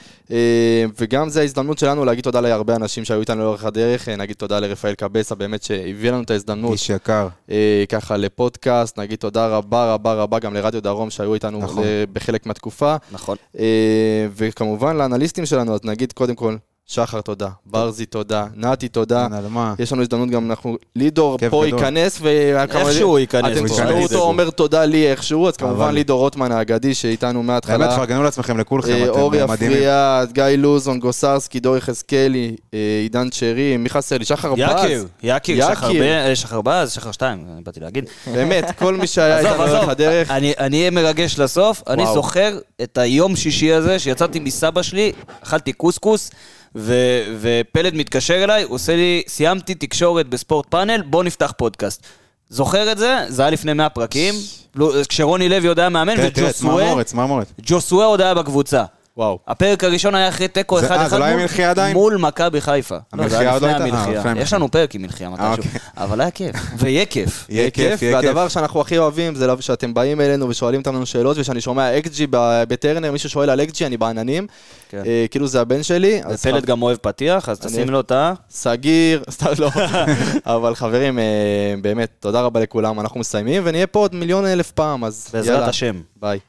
וגם זו ההזדמנות שלנו להגיד תודה להרבה אנשים שהיו איתנו לאורך הדרך, אה, נגיד תודה לרפאל קבסה, באמת שהביא לנו את ההזדמנות איש יקר. אה, ככה לפודקאסט, נגיד תודה רבה רבה רבה גם לרדיו דרום שהיו איתנו נכון. אה, בחלק מהתקופה. נכון. אה, וכמובן לאנליסטים שלנו, אז נגיד קודם כל, שחר תודה, ברזי תודה, נתי תודה. יש לנו הזדמנות גם, אנחנו, לידור פה גדול. ייכנס, ואתם איכשהו הוא ייכנס, הוא תשמעו. אותו אומר תודה לי איכשהו, אז כמובן לידור רוטמן האגדי שאיתנו באמת, מההתחלה. פרגנו לעצמכם לכולכם, אה, אתם אורי מדהימים. אפריאט, גיא לוזון, גוסרסקי, דור יחזקאלי, אה, עידן שרי, מי חסר לי? שחר יקיר, בז. יקיר, שחר אה, שחר בז, שחר שתיים, אני באתי להגיד. באמת, כל מי שהיה איתנו לאורך הדרך. אני אני אהיה מרגש לסוף. אני. זוכר את היום שישי הזה, שיצאתי מסבא שלי, אכלתי קוסקוס, ו- ופלד מתקשר אליי, הוא עושה לי, סיימתי תקשורת בספורט פאנל, בוא נפתח פודקאסט. זוכר את זה? זה היה לפני 100 פרקים, לא, כשרוני לוי עוד היה מאמן, תראה, תראה, וג'וסווה צמרמורת, צמרמורת. ג'וסווה עוד היה בקבוצה. וואו. הפרק הראשון היה אחרי תיקו זה- 1-1 אה, לא היה מלחייה עדיין? מול מכבי חיפה. לא, זה המלחייה היה עוד לא לפני הייתה? אה, המלחייה. לפני יש לנו פרק עם מלחייה מתישהו, אוקיי. אבל היה כיף. [laughs] ויהיה כיף. יהיה כיף, יהיה כיף. והדבר שאנחנו הכי אוהבים זה שאתם באים אלינו ושואלים אותנו שאלות, ושאני שומע אקג'י ב- בטרנר, מישהו שואל על אקג'י, אני בעננים. כן. אה, כאילו זה הבן שלי. אז ופלד גם אוהב פתיח, אז תשים לו את ה... סגיר, [laughs] סתם לא. [laughs] אבל חברים, אה, באמת, תודה רבה לכולם, אנחנו מסיימים, ונהיה פה עוד מיליון אלף פעם, אז בעזרת יאללה, השם. ביי.